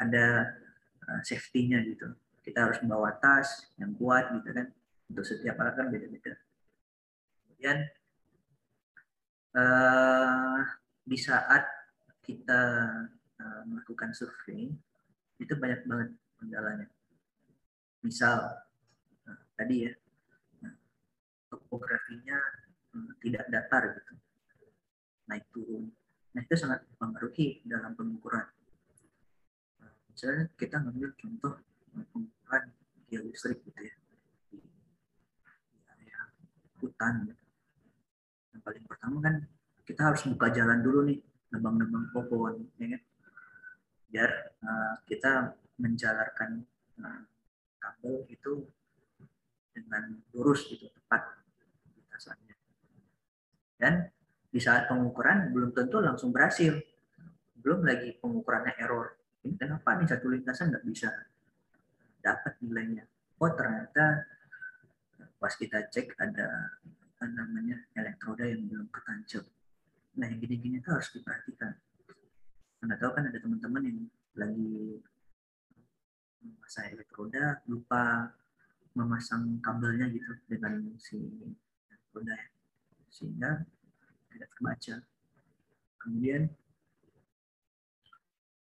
[SPEAKER 1] ada uh, safety-nya gitu. Kita harus membawa tas yang kuat gitu kan. Untuk setiap alat kan beda-beda. Kemudian uh, di saat kita uh, melakukan survei itu banyak banget kendalanya. Misal nah, tadi ya topografinya tidak datar gitu, naik turun. Nah itu sangat mempengaruhi dalam pengukuran. Misalnya kita ngambil contoh pengukuran geolistrik gitu ya di, area hutan. Gitu. Yang paling pertama kan kita harus buka jalan dulu nih, nebang-nebang pohon, ya kan? biar uh, kita menjalarkan uh, kabel itu dengan lurus gitu tepat lintasannya dan di saat pengukuran belum tentu langsung berhasil belum lagi pengukurannya error ini kenapa nih satu lintasan nggak bisa dapat nilainya oh ternyata pas kita cek ada apa namanya elektroda yang belum ketancap nah yang gini-gini itu harus diperhatikan anda tahu kan ada teman-teman yang lagi memasang elektroda lupa memasang kabelnya gitu dengan si elektroda ya. sehingga tidak terbaca. Kemudian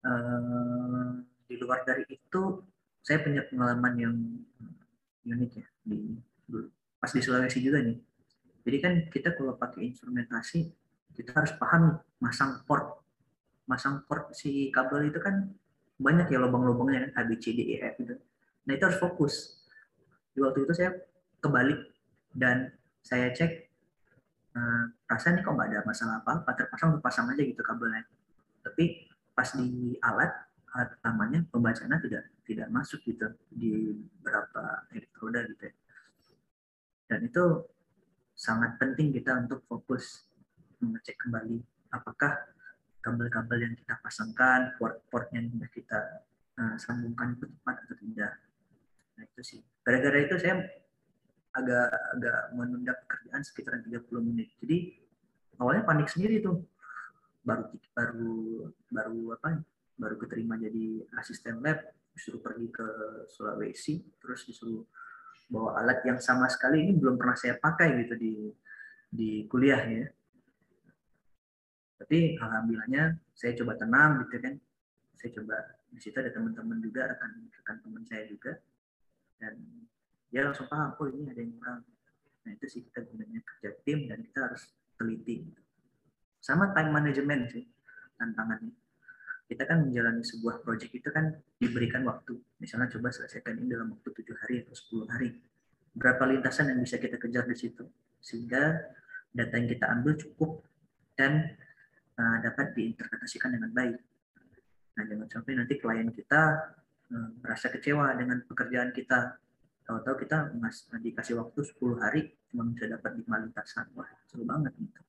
[SPEAKER 1] uh, di luar dari itu saya punya pengalaman yang unik ya di pas di Sulawesi juga nih. Jadi kan kita kalau pakai instrumentasi kita harus paham masang port masang port si kabel itu kan banyak ya lubang-lubangnya kan A B C D E F gitu. Nah itu harus fokus. Di waktu itu saya kebalik dan saya cek uh, rasanya kok nggak ada masalah apa-apa terpasang terpasang aja gitu kabelnya. Tapi pas di alat alat utamanya pembacaannya tidak tidak masuk gitu di beberapa elektroda gitu ya. Dan itu sangat penting kita untuk fokus mengecek kembali apakah kabel-kabel yang kita pasangkan, port-port yang sudah kita uh, sambungkan itu tepat atau tidak. Nah itu sih. Gara-gara itu saya agak agak menunda pekerjaan sekitar 30 menit. Jadi awalnya panik sendiri tuh. Baru baru baru apa? Baru keterima jadi asisten lab, disuruh pergi ke Sulawesi, terus disuruh bawa alat yang sama sekali ini belum pernah saya pakai gitu di di kuliah ya tapi alhamdulillahnya saya coba tenang gitu kan. Saya coba di situ ada teman-teman juga rekan rekan teman saya juga. Dan dia langsung paham oh ini ada yang kurang. Nah itu sih kita gunanya kerja tim dan kita harus teliti sama time management sih tantangannya kita kan menjalani sebuah project itu kan diberikan waktu misalnya coba selesaikan ini dalam waktu tujuh hari atau 10 hari berapa lintasan yang bisa kita kejar di situ sehingga data yang kita ambil cukup dan uh, dapat diinterpretasikan dengan baik. Nah, jangan sampai nanti klien kita uh, merasa kecewa dengan pekerjaan kita. Tahu-tahu kita mas, dikasih waktu 10 hari cuma bisa dapat di lintasan. Wah, seru banget gitu.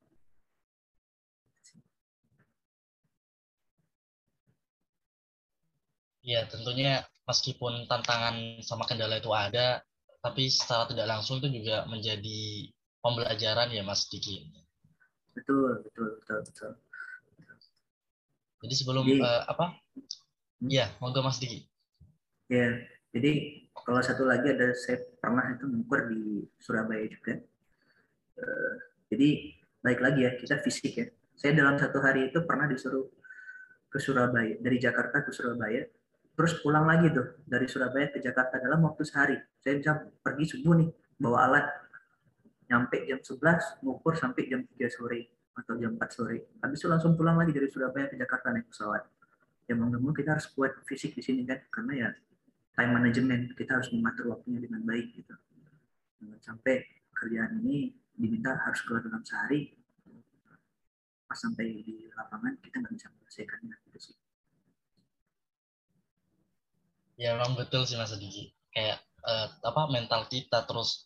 [SPEAKER 3] Ya, tentunya meskipun tantangan sama kendala itu ada, tapi secara tidak langsung itu juga menjadi pembelajaran ya Mas Diki.
[SPEAKER 1] Betul, betul, betul, betul.
[SPEAKER 3] Jadi sebelum jadi, uh, apa? Hmm? Ya, monggo Mas Diki.
[SPEAKER 1] Ya, jadi kalau satu lagi ada saya pernah itu mengukur di Surabaya juga. Uh, jadi baik lagi ya kita fisik ya. Saya dalam satu hari itu pernah disuruh ke Surabaya dari Jakarta ke Surabaya, terus pulang lagi tuh dari Surabaya ke Jakarta dalam waktu sehari. Saya bisa pergi subuh nih bawa alat, nyampe jam 11, ngukur sampai jam 3 sore atau jam 4 sore. Habis itu langsung pulang lagi dari Surabaya ke Jakarta naik pesawat. Ya mau kita harus kuat fisik di sini kan, karena ya time management kita harus mengatur waktunya dengan baik gitu. Jangan sampai pekerjaan ini diminta harus keluar dalam sehari, pas sampai di lapangan kita nggak bisa menyelesaikannya gitu sih
[SPEAKER 3] ya memang betul sih mas Diki kayak uh, apa mental kita terus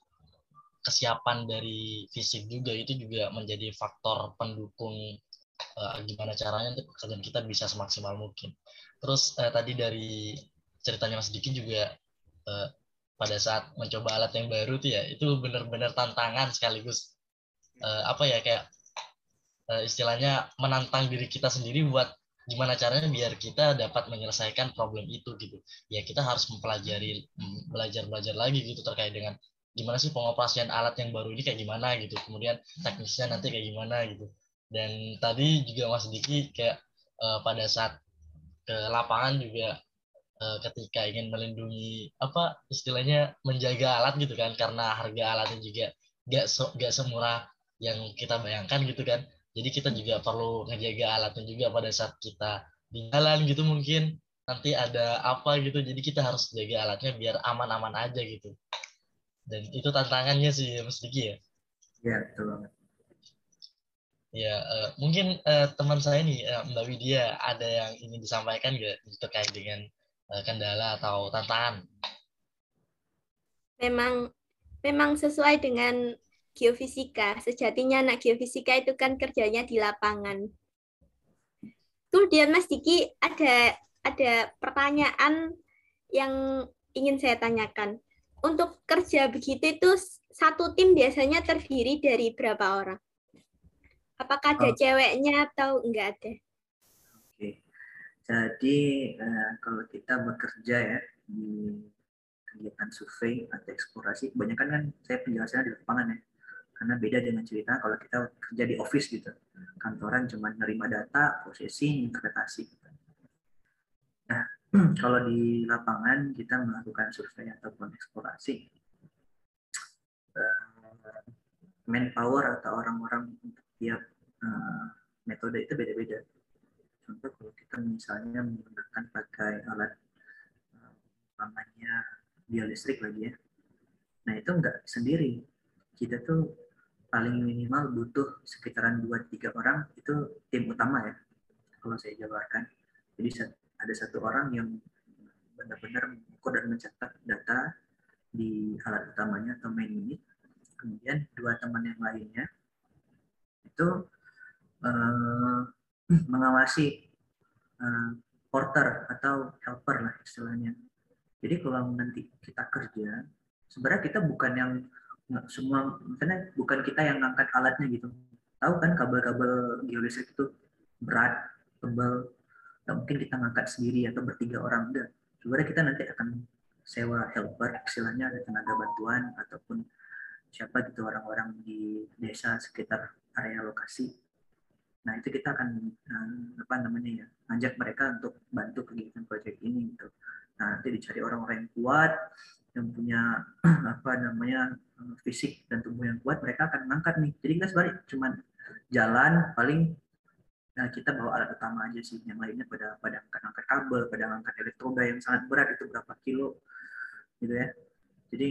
[SPEAKER 3] kesiapan dari fisik juga itu juga menjadi faktor pendukung uh, gimana caranya untuk pekerjaan kita bisa semaksimal mungkin. Terus uh, tadi dari ceritanya Mas Diki juga uh, pada saat mencoba alat yang baru tuh ya itu benar-benar tantangan sekaligus uh, apa ya kayak uh, istilahnya menantang diri kita sendiri buat gimana caranya biar kita dapat menyelesaikan problem itu gitu. Ya kita harus mempelajari belajar belajar lagi gitu terkait dengan gimana sih pengoperasian alat yang baru ini kayak gimana gitu. Kemudian teknisnya nanti kayak gimana gitu. Dan tadi juga Mas Diki kayak uh, pada saat ke lapangan juga uh, ketika ingin melindungi apa istilahnya menjaga alat gitu kan karena harga alatnya juga gak so, gak semurah yang kita bayangkan gitu kan jadi kita juga perlu ngejaga alatnya juga pada saat kita di jalan gitu mungkin nanti ada apa gitu. Jadi kita harus jaga alatnya biar aman-aman aja gitu. Dan itu tantangannya sih Mas Diki ya.
[SPEAKER 1] Iya, betul banget.
[SPEAKER 3] Ya, uh, mungkin uh, teman saya nih, uh, Mbak Widya, ada yang ingin disampaikan nggak terkait dengan uh, kendala atau tantangan?
[SPEAKER 2] Memang, memang sesuai dengan geofisika. Sejatinya anak geofisika itu kan kerjanya di lapangan. Kemudian Mas Diki ada ada pertanyaan yang ingin saya tanyakan. Untuk kerja begitu itu satu tim biasanya terdiri dari berapa orang? Apakah ada oh. ceweknya atau enggak ada?
[SPEAKER 1] Oke. Jadi uh, kalau kita bekerja ya di kegiatan survei atau eksplorasi, kebanyakan kan saya penjelasannya di lapangan ya karena beda dengan cerita kalau kita kerja di office gitu. Kantoran cuma nerima data processing interpretasi gitu. nah [clears throat] kalau di lapangan kita melakukan survei ataupun eksplorasi uh, manpower atau orang-orang untuk tiap uh, metode itu beda-beda. Contoh kalau kita misalnya menggunakan pakai alat uh, namanya biolistrik lagi ya. Nah itu enggak sendiri. Kita tuh paling minimal butuh sekitaran 2-3 orang itu tim utama ya kalau saya jabarkan. Jadi ada satu orang yang benar-benar mengukur dan mencatat data di alat utamanya atau main unit. Kemudian dua teman yang lainnya itu uh, [clears throat] mengawasi uh, porter atau helper lah istilahnya. Jadi kalau nanti kita kerja sebenarnya kita bukan yang nggak semua misalnya bukan kita yang ngangkat alatnya gitu. Tahu kan kabel-kabel geolistrik itu berat tebal nggak mungkin kita ngangkat sendiri atau bertiga orang udah. Sebenarnya kita nanti akan sewa helper istilahnya ada tenaga bantuan ataupun siapa gitu orang-orang di desa sekitar area lokasi. Nah itu kita akan eh, apa namanya ya ngajak mereka untuk bantu kegiatan proyek ini gitu. Nah nanti dicari orang-orang yang kuat yang punya [clears throat] apa namanya fisik dan tubuh yang kuat mereka akan mengangkat nih. Jadi kita sebenarnya cuma jalan paling nah kita bawa alat utama aja sih. Yang lainnya pada pada angkat-angkat kabel pada angkat elektroda yang sangat berat itu berapa kilo gitu ya. Jadi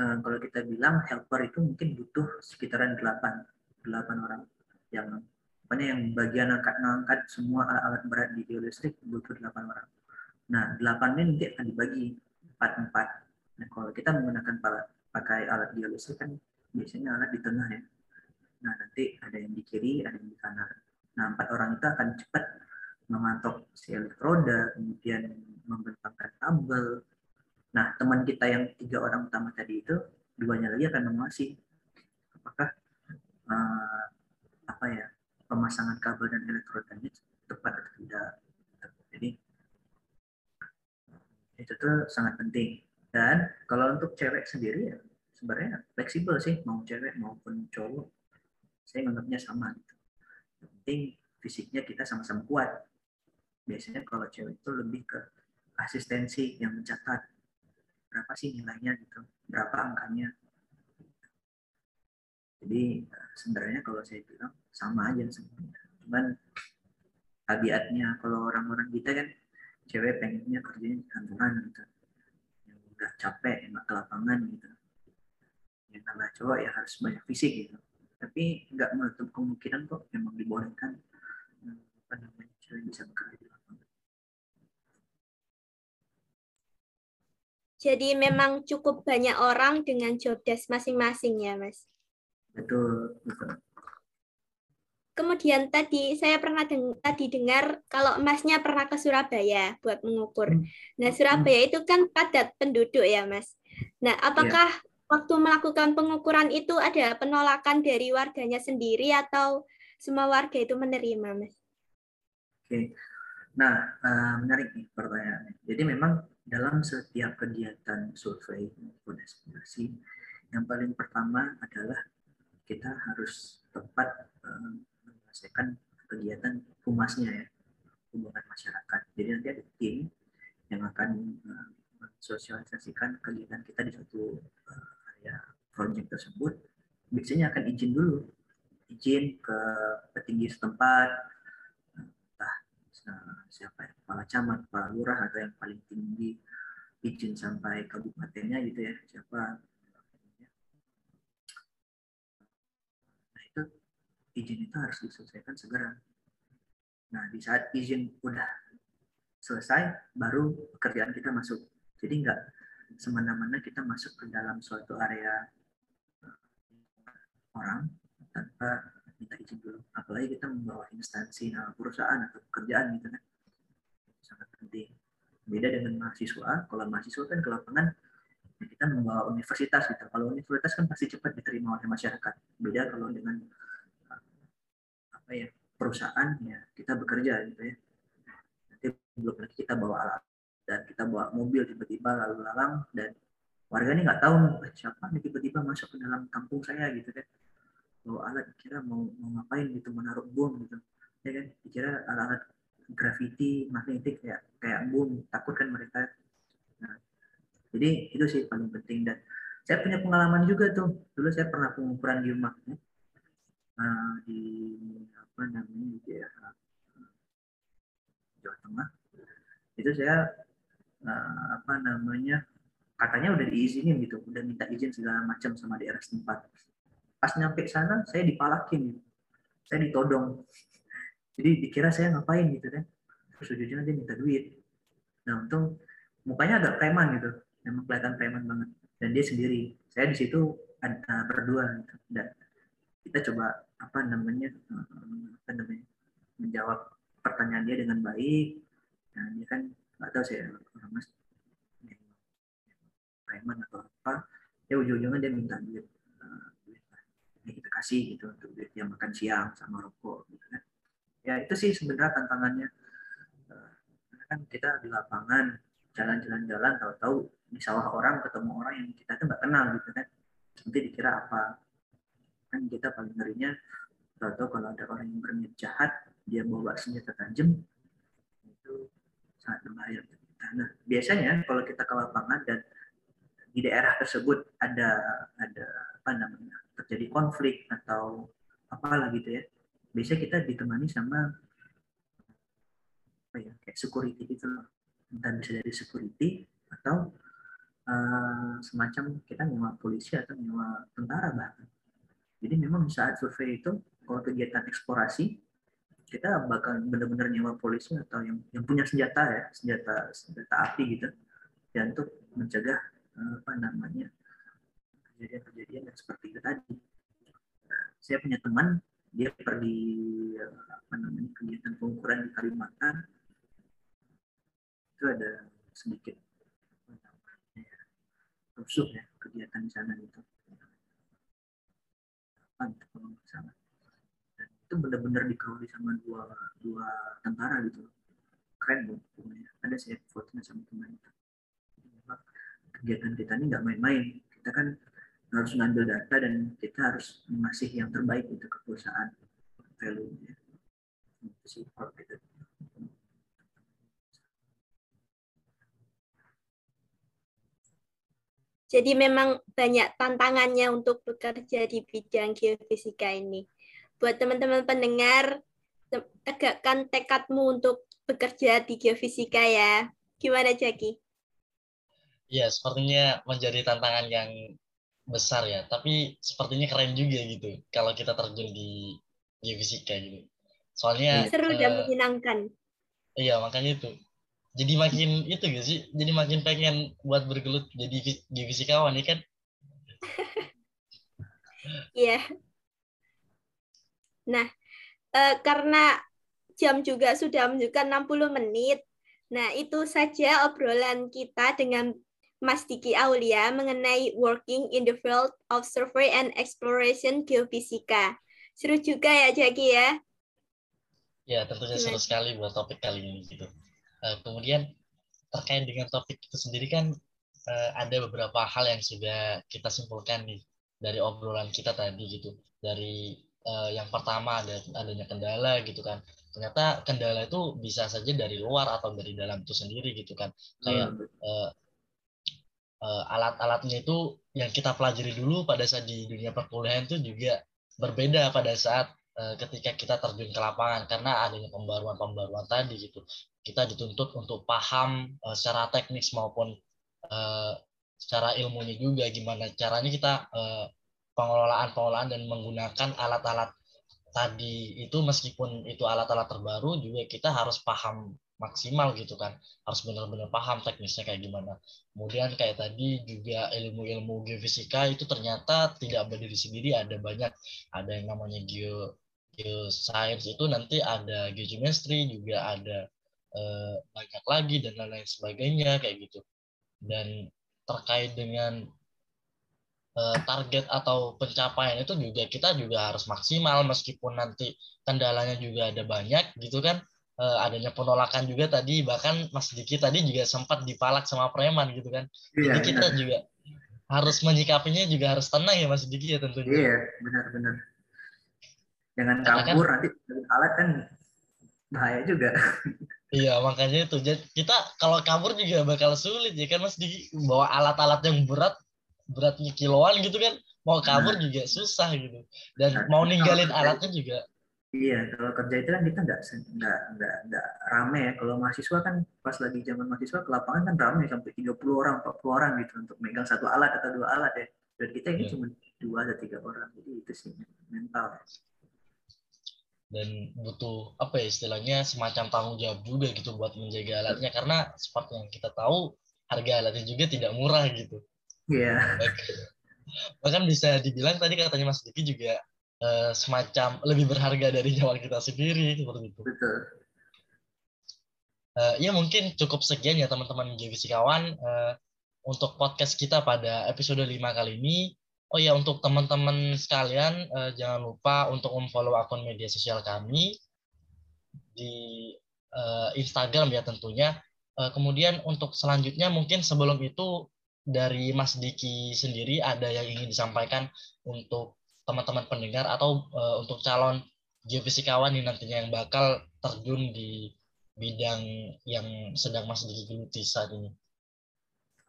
[SPEAKER 1] eh, kalau kita bilang helper itu mungkin butuh sekitaran 8 8 orang yang apa yang bagian angkat-angkat semua alat-alat berat di geolistrik butuh 8 orang. Nah 8 ini nanti akan dibagi empat empat. Nah kalau kita menggunakan pakai alat dialisis kan biasanya alat di tengah ya. Nah nanti ada yang di kiri, ada yang di kanan. Nah empat orang itu akan cepat mematok si elektroda, kemudian membentangkan tabel. Nah teman kita yang tiga orang utama tadi itu, duanya lagi akan mengawasi apakah uh, apa ya pemasangan kabel dan elektrodanya tepat atau tidak. Jadi itu tuh sangat penting dan kalau untuk cewek sendiri ya sebenarnya fleksibel sih mau cewek maupun cowok. Saya menganggapnya sama gitu. Yang penting fisiknya kita sama-sama kuat. Biasanya kalau cewek itu lebih ke asistensi yang mencatat berapa sih nilainya gitu berapa angkanya. Jadi sebenarnya kalau saya bilang sama aja sebenarnya. Cuman tabiatnya kalau orang-orang kita kan cewek pengennya kerjanya di kantoran gitu udah capek enak ke lapangan gitu yang namanya cowok ya harus banyak fisik gitu tapi nggak menutup kemungkinan kok memang dibolehkan eh, apa namanya cewek bisa bekerja di lapangan.
[SPEAKER 2] Jadi memang cukup banyak orang dengan job desk masing-masing ya, Mas?
[SPEAKER 1] Betul, betul.
[SPEAKER 2] Kemudian tadi saya pernah deng tadi dengar kalau Masnya pernah ke Surabaya buat mengukur.
[SPEAKER 1] Hmm.
[SPEAKER 2] Nah, Surabaya itu kan padat penduduk ya, Mas. Nah, apakah
[SPEAKER 1] Iya.
[SPEAKER 2] waktu melakukan pengukuran itu ada penolakan dari warganya sendiri atau semua warga itu menerima, Mas?
[SPEAKER 1] Oke. Nah, eh, menarik nih pertanyaannya. Jadi memang dalam setiap kegiatan survei maupun eksplorasi, yang paling pertama adalah kita harus tepat eh, menyelesaikan kegiatan humasnya ya, hubungan masyarakat. Jadi nanti ada tim yang akan eh, mensosialisasikan kegiatan kita di suatu eh, area project tersebut. Biasanya akan izin dulu, izin ke petinggi setempat, entah siapa ya, kepala camat, kepala lurah atau yang paling tinggi izin sampai kabupatennya gitu ya, siapa Nah itu izin itu harus diselesaikan segera. Nah di saat izin udah selesai, baru pekerjaan kita masuk. Jadi nggak semena-mena kita masuk ke dalam suatu area eh, orang tanpa minta izin dulu. Apalagi kita membawa instansi nama perusahaan atau pekerjaan gitu kan. Sangat penting. Beda dengan mahasiswa, kalau mahasiswa kan ke lapangan kita membawa universitas gitu. Kalau universitas kan pasti cepat diterima oleh masyarakat. Beda kalau dengan apa ya perusahaan ya kita bekerja gitu ya. Nanti belum lagi kita bawa alat dan kita bawa mobil tiba-tiba lalu lalang dan warga ini nggak tahu "Eh, siapa nih tiba-tiba masuk ke dalam kampung saya? Gitu kan. Bawa alat kira mau mau ngapain gitu menaruh bom gitu. Ya kan dikira alat-alat graffiti magnetik kayak kayak bom takut kan mereka. Nah, jadi itu sih paling penting dan saya punya pengalaman juga tuh. Dulu saya pernah pengukuran di rumah ya. Nah, di apa namanya di daerah eh, Jawa Tengah. Itu saya eh, apa namanya katanya udah diizinin gitu udah minta izin segala macam sama daerah setempat. Pas nyampe sana saya dipalakin. Saya ditodong. Jadi dikira saya ngapain gitu kan. Terus ujungnya dia minta duit. Nah untung mukanya agak preman gitu. Memang kelihatan preman banget. Dan dia sendiri. Saya di situ berdua gitu. dan kita coba apa namanya eh, apa namanya menjawab pertanyaan dia dengan baik. Nah dia kan nggak tahu saya orang mas preman atau apa ya ujung-ujungnya dia minta duit eh, ya kita kasih gitu untuk duit dia makan siang sama rokok gitu kan. Ya itu sih sebenarnya tantangannya. Eh, karena kan kita di lapangan jalan-jalan-jalan tahu-tahu di sawah orang ketemu orang yang kita tuh nggak kenal gitu kan. Nanti dikira apa kan kita paling ngerinya tahu-tahu kalau ada orang yang berniat jahat dia bawa senjata tajam itu sangat berbahaya untuk. Nah biasanya kalau kita ke lapangan dan di daerah tersebut ada ada apa namanya terjadi konflik atau apalah gitu ya biasanya kita ditemani sama apa ya kayak security gitu loh entah bisa dari security atau eh, semacam kita nyewa polisi atau nyewa tentara bahkan jadi memang di saat survei itu kalau kegiatan eksplorasi kita bakal benar-benar nyewa polisi atau yang yang punya senjata ya senjata senjata api gitu ya untuk mencegah apa namanya kejadian-kejadian yang seperti itu tadi. Nah, saya punya teman dia pergi apa namanya kegiatan pengukuran di Kalimantan itu ada sedikit rusuh ya kegiatan di sana gitu. Gitu kalau nggak salah. Dan itu benar-benar dikawal sama dua dua tentara gitu. Keren loh pokoknya. Ada saya fotonya sama teman memang kegiatan kita ini nggak main-main. Kita kan harus ngambil data dan kita harus ngasih yang terbaik itu ke perusahaan value-nya. Itu sih kalau kita.
[SPEAKER 2] Jadi memang banyak tantangannya untuk bekerja di bidang geofisika ini. Buat teman-teman pendengar, te- tegakkan tekadmu untuk bekerja di geofisika ya. Gimana Jaki?
[SPEAKER 3] Ya, sepertinya menjadi tantangan yang besar ya, tapi sepertinya keren juga gitu kalau kita terjun di geofisika gitu. Soalnya
[SPEAKER 2] seru uh, dan menyenangkan.
[SPEAKER 3] Iya, makanya itu. Jadi makin itu gak sih? Jadi makin pengen buat bergelut jadi geofisikawan ya kan? [laughs]
[SPEAKER 2] Iya. nah, uh, karena jam juga sudah menunjukkan 60 menit. Nah, itu saja obrolan kita dengan Mas Diki Aulia mengenai working in the field of survey and exploration geofisika. Seru juga ya, Jaki ya?
[SPEAKER 3] Ya, tentunya seru sekali buat topik kali ini gitu. Uh, kemudian terkait dengan topik itu sendiri kan uh, ada beberapa hal yang sudah kita simpulkan nih dari obrolan kita tadi gitu. Dari uh, yang pertama ada adanya kendala gitu kan. Ternyata kendala itu bisa saja dari luar atau dari dalam itu sendiri gitu kan. Kayak hmm. uh, uh, alat-alatnya itu yang kita pelajari dulu pada saat di dunia perkuliahan itu juga berbeda pada saat ketika kita terjun ke lapangan karena adanya pembaruan-pembaruan tadi gitu. Kita dituntut untuk paham uh, secara teknis maupun uh, secara ilmunya juga gimana caranya kita uh, pengelolaan pengelolaan dan menggunakan alat-alat tadi itu meskipun itu alat-alat terbaru juga kita harus paham maksimal gitu kan. Harus benar-benar paham teknisnya kayak gimana. Kemudian kayak tadi juga ilmu-ilmu geofisika itu ternyata tidak berdiri sendiri ada banyak. Ada yang namanya geo geoscience itu nanti ada geochemistry juga ada eh, banyak lagi dan lain-lain sebagainya kayak gitu dan terkait dengan eh, target atau pencapaian itu juga kita juga harus maksimal meskipun nanti kendalanya juga ada banyak gitu kan uh, adanya penolakan juga tadi bahkan Mas Diki tadi juga sempat dipalak sama preman gitu kan. Iya, Jadi kita benar. juga harus menyikapinya juga harus tenang ya Mas Diki ya tentunya.
[SPEAKER 1] Iya, benar-benar. Jangan kabur kan, nanti alat kan bahaya juga. [laughs]
[SPEAKER 3] Iya, makanya itu. Kita kalau kabur juga bakal sulit ya kan Mas Diki bawa alat-alat yang berat beratnya kiloan gitu kan mau kabur nah. juga susah gitu dan nah, mau ninggalin alatnya juga
[SPEAKER 1] Iya, kalau kerja itu kan kita nggak nggak nggak nggak rame ya. Kalau mahasiswa kan pas lagi zaman mahasiswa ke lapangan kan rame sampai 30 orang, 40 orang gitu untuk megang satu alat atau dua alat ya. Dan kita ini yeah. cuma dua atau tiga orang. Jadi itu sih mental.
[SPEAKER 3] Dan butuh apa ya istilahnya semacam tanggung jawab juga gitu buat menjaga alatnya karena seperti yang kita tahu harga alatnya juga tidak murah gitu.
[SPEAKER 1] Iya. Yeah.
[SPEAKER 3] Bahkan bisa dibilang tadi katanya Mas Diki juga uh, semacam lebih berharga dari nyawa kita sendiri seperti itu. Betul. Uh, ya mungkin cukup sekian ya teman-teman kawan uh, untuk podcast kita pada episode 5 kali ini. Oh ya untuk teman-teman sekalian uh, jangan lupa untuk memfollow akun media sosial kami di uh, Instagram ya tentunya. Uh, kemudian untuk selanjutnya mungkin sebelum itu dari Mas Diki sendiri ada yang ingin disampaikan untuk teman-teman pendengar atau uh, untuk calon geofisikawan yang nantinya yang bakal terjun di bidang yang sedang masih digeluti saat ini.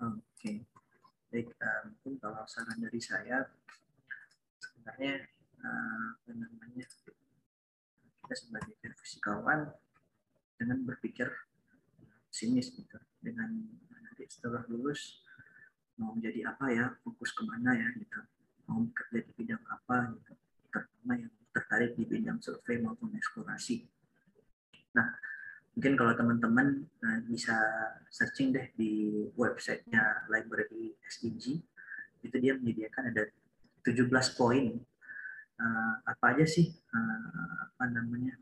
[SPEAKER 1] Oke, okay. Baik. Uh, mungkin kalau saran dari saya, sebenarnya uh, namanya kita sebagai geofisikawan dengan berpikir sinis gitu, dengan nanti setelah lulus mau menjadi apa ya, fokus ke mana ya gitu. Mau bekerja di bidang apa gitu. Terutama yang tertarik di bidang survei maupun eksplorasi. Nah mungkin kalau teman-teman nah, bisa searching deh di websitenya library SDG itu dia menyediakan ada 17 poin uh, apa aja sih uh, apa namanya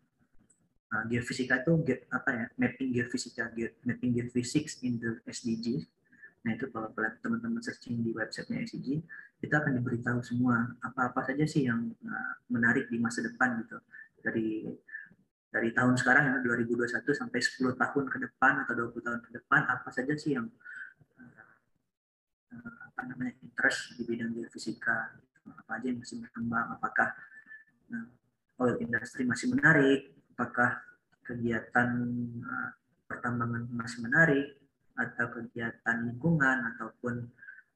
[SPEAKER 1] uh, geofisika itu ge, apa ya mapping geofisika ge, mapping geophysics in the SDG Nah itu kalau teman-teman searching di websitenya SCG, kita akan diberitahu semua apa-apa saja sih yang uh, menarik di masa depan gitu. Dari dari tahun sekarang ya 2021 sampai 10 tahun ke depan atau 20 tahun ke depan apa saja sih yang uh, apa namanya interest di bidang geofisika? Apa aja yang masih berkembang? Apakah uh, oil industry masih menarik? Apakah kegiatan pertambangan masih menarik? Atau kegiatan lingkungan ataupun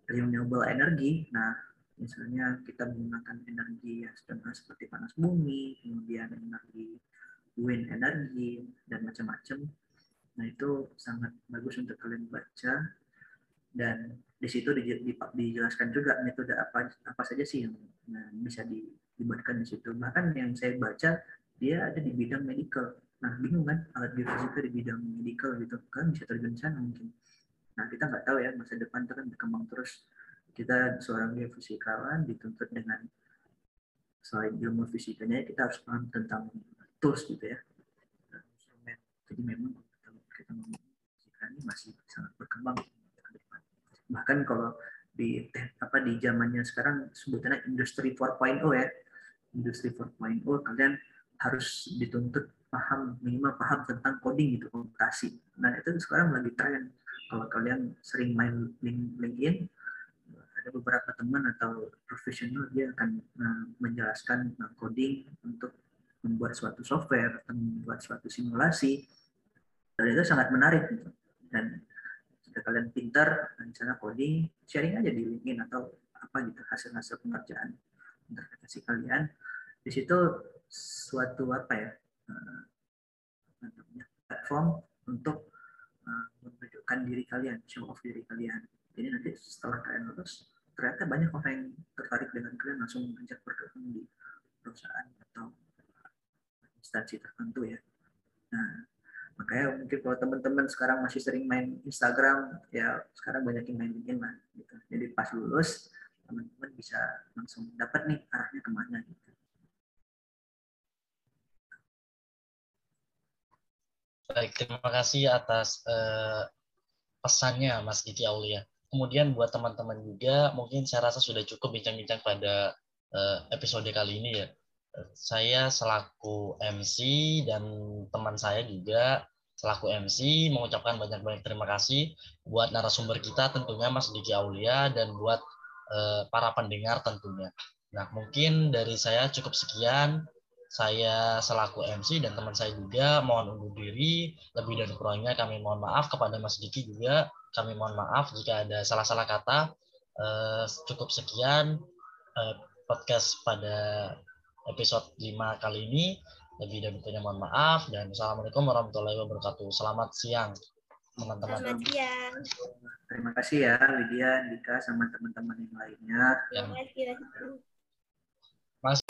[SPEAKER 1] renewable energy. Nah, misalnya kita menggunakan energi yang seperti panas bumi, kemudian energi wind energy dan macam-macam. Nah, itu sangat bagus untuk kalian baca dan di situ dijelaskan juga metode apa apa saja sih yang nah, bisa dibuatkan di situ. Bahkan yang saya baca dia ada di bidang medical. Nah bingung kan alat geofisika di bidang medical gitu kan bisa terjun sana mungkin. Nah kita nggak tahu ya masa depan itu kan berkembang terus. Kita seorang geofisikawan dituntut dengan selain ilmu fisikanya kita harus paham tentang tools gitu ya. Jadi memang kita ngomong fisika ini masih sangat berkembang bahkan kalau di apa di zamannya sekarang sebutannya industri 4.0 ya. Industri 4.0 kalian harus dituntut paham minimal paham tentang coding gitu komputasi. Nah itu sekarang lagi tren. Kalau kalian sering main link LinkedIn ada beberapa teman atau profesional dia akan uh, menjelaskan uh, coding untuk membuat suatu software atau membuat suatu simulasi dan itu sangat menarik gitu. dan jika kalian pintar misalnya coding sharing aja di LinkedIn atau apa gitu hasil-hasil pengerjaan interpretasi kalian di situ suatu apa ya uh, platform untuk uh, menunjukkan diri kalian show off diri kalian jadi nanti setelah kalian lulus ternyata banyak orang yang tertarik dengan kalian langsung mengajak bergabung di perusahaan atau instansi tertentu ya. Nah makanya mungkin kalau teman-teman sekarang masih sering main Instagram ya sekarang banyak yang main LinkedIn lah gitu. Jadi pas lulus teman-teman bisa langsung dapat nih arahnya ke mana gitu.
[SPEAKER 3] Baik terima kasih atas uh, pesannya Mas Diki Aulia. Kemudian buat teman-teman juga mungkin saya rasa sudah cukup bincang-bincang pada uh, episode kali ini ya saya selaku MC dan teman saya juga selaku MC mengucapkan banyak-banyak terima kasih buat narasumber kita tentunya Mas Diki Aulia dan buat uh, para pendengar tentunya. Nah, mungkin dari saya cukup sekian. Saya selaku MC dan teman saya juga mohon undur diri. Lebih dan kurangnya kami mohon maaf kepada Mas Diki juga. Kami mohon maaf jika ada salah-salah kata. Uh, cukup sekian uh, podcast pada episode 5 kali ini. Lebih dan kurangnya mohon maaf dan Assalamualaikum warahmatullahi wabarakatuh. Selamat siang teman-teman.
[SPEAKER 2] Selamat siang.
[SPEAKER 1] Terima kasih ya Lydia, Dika, sama teman-teman yang lainnya.
[SPEAKER 2] Terima kasih.
[SPEAKER 3] Mas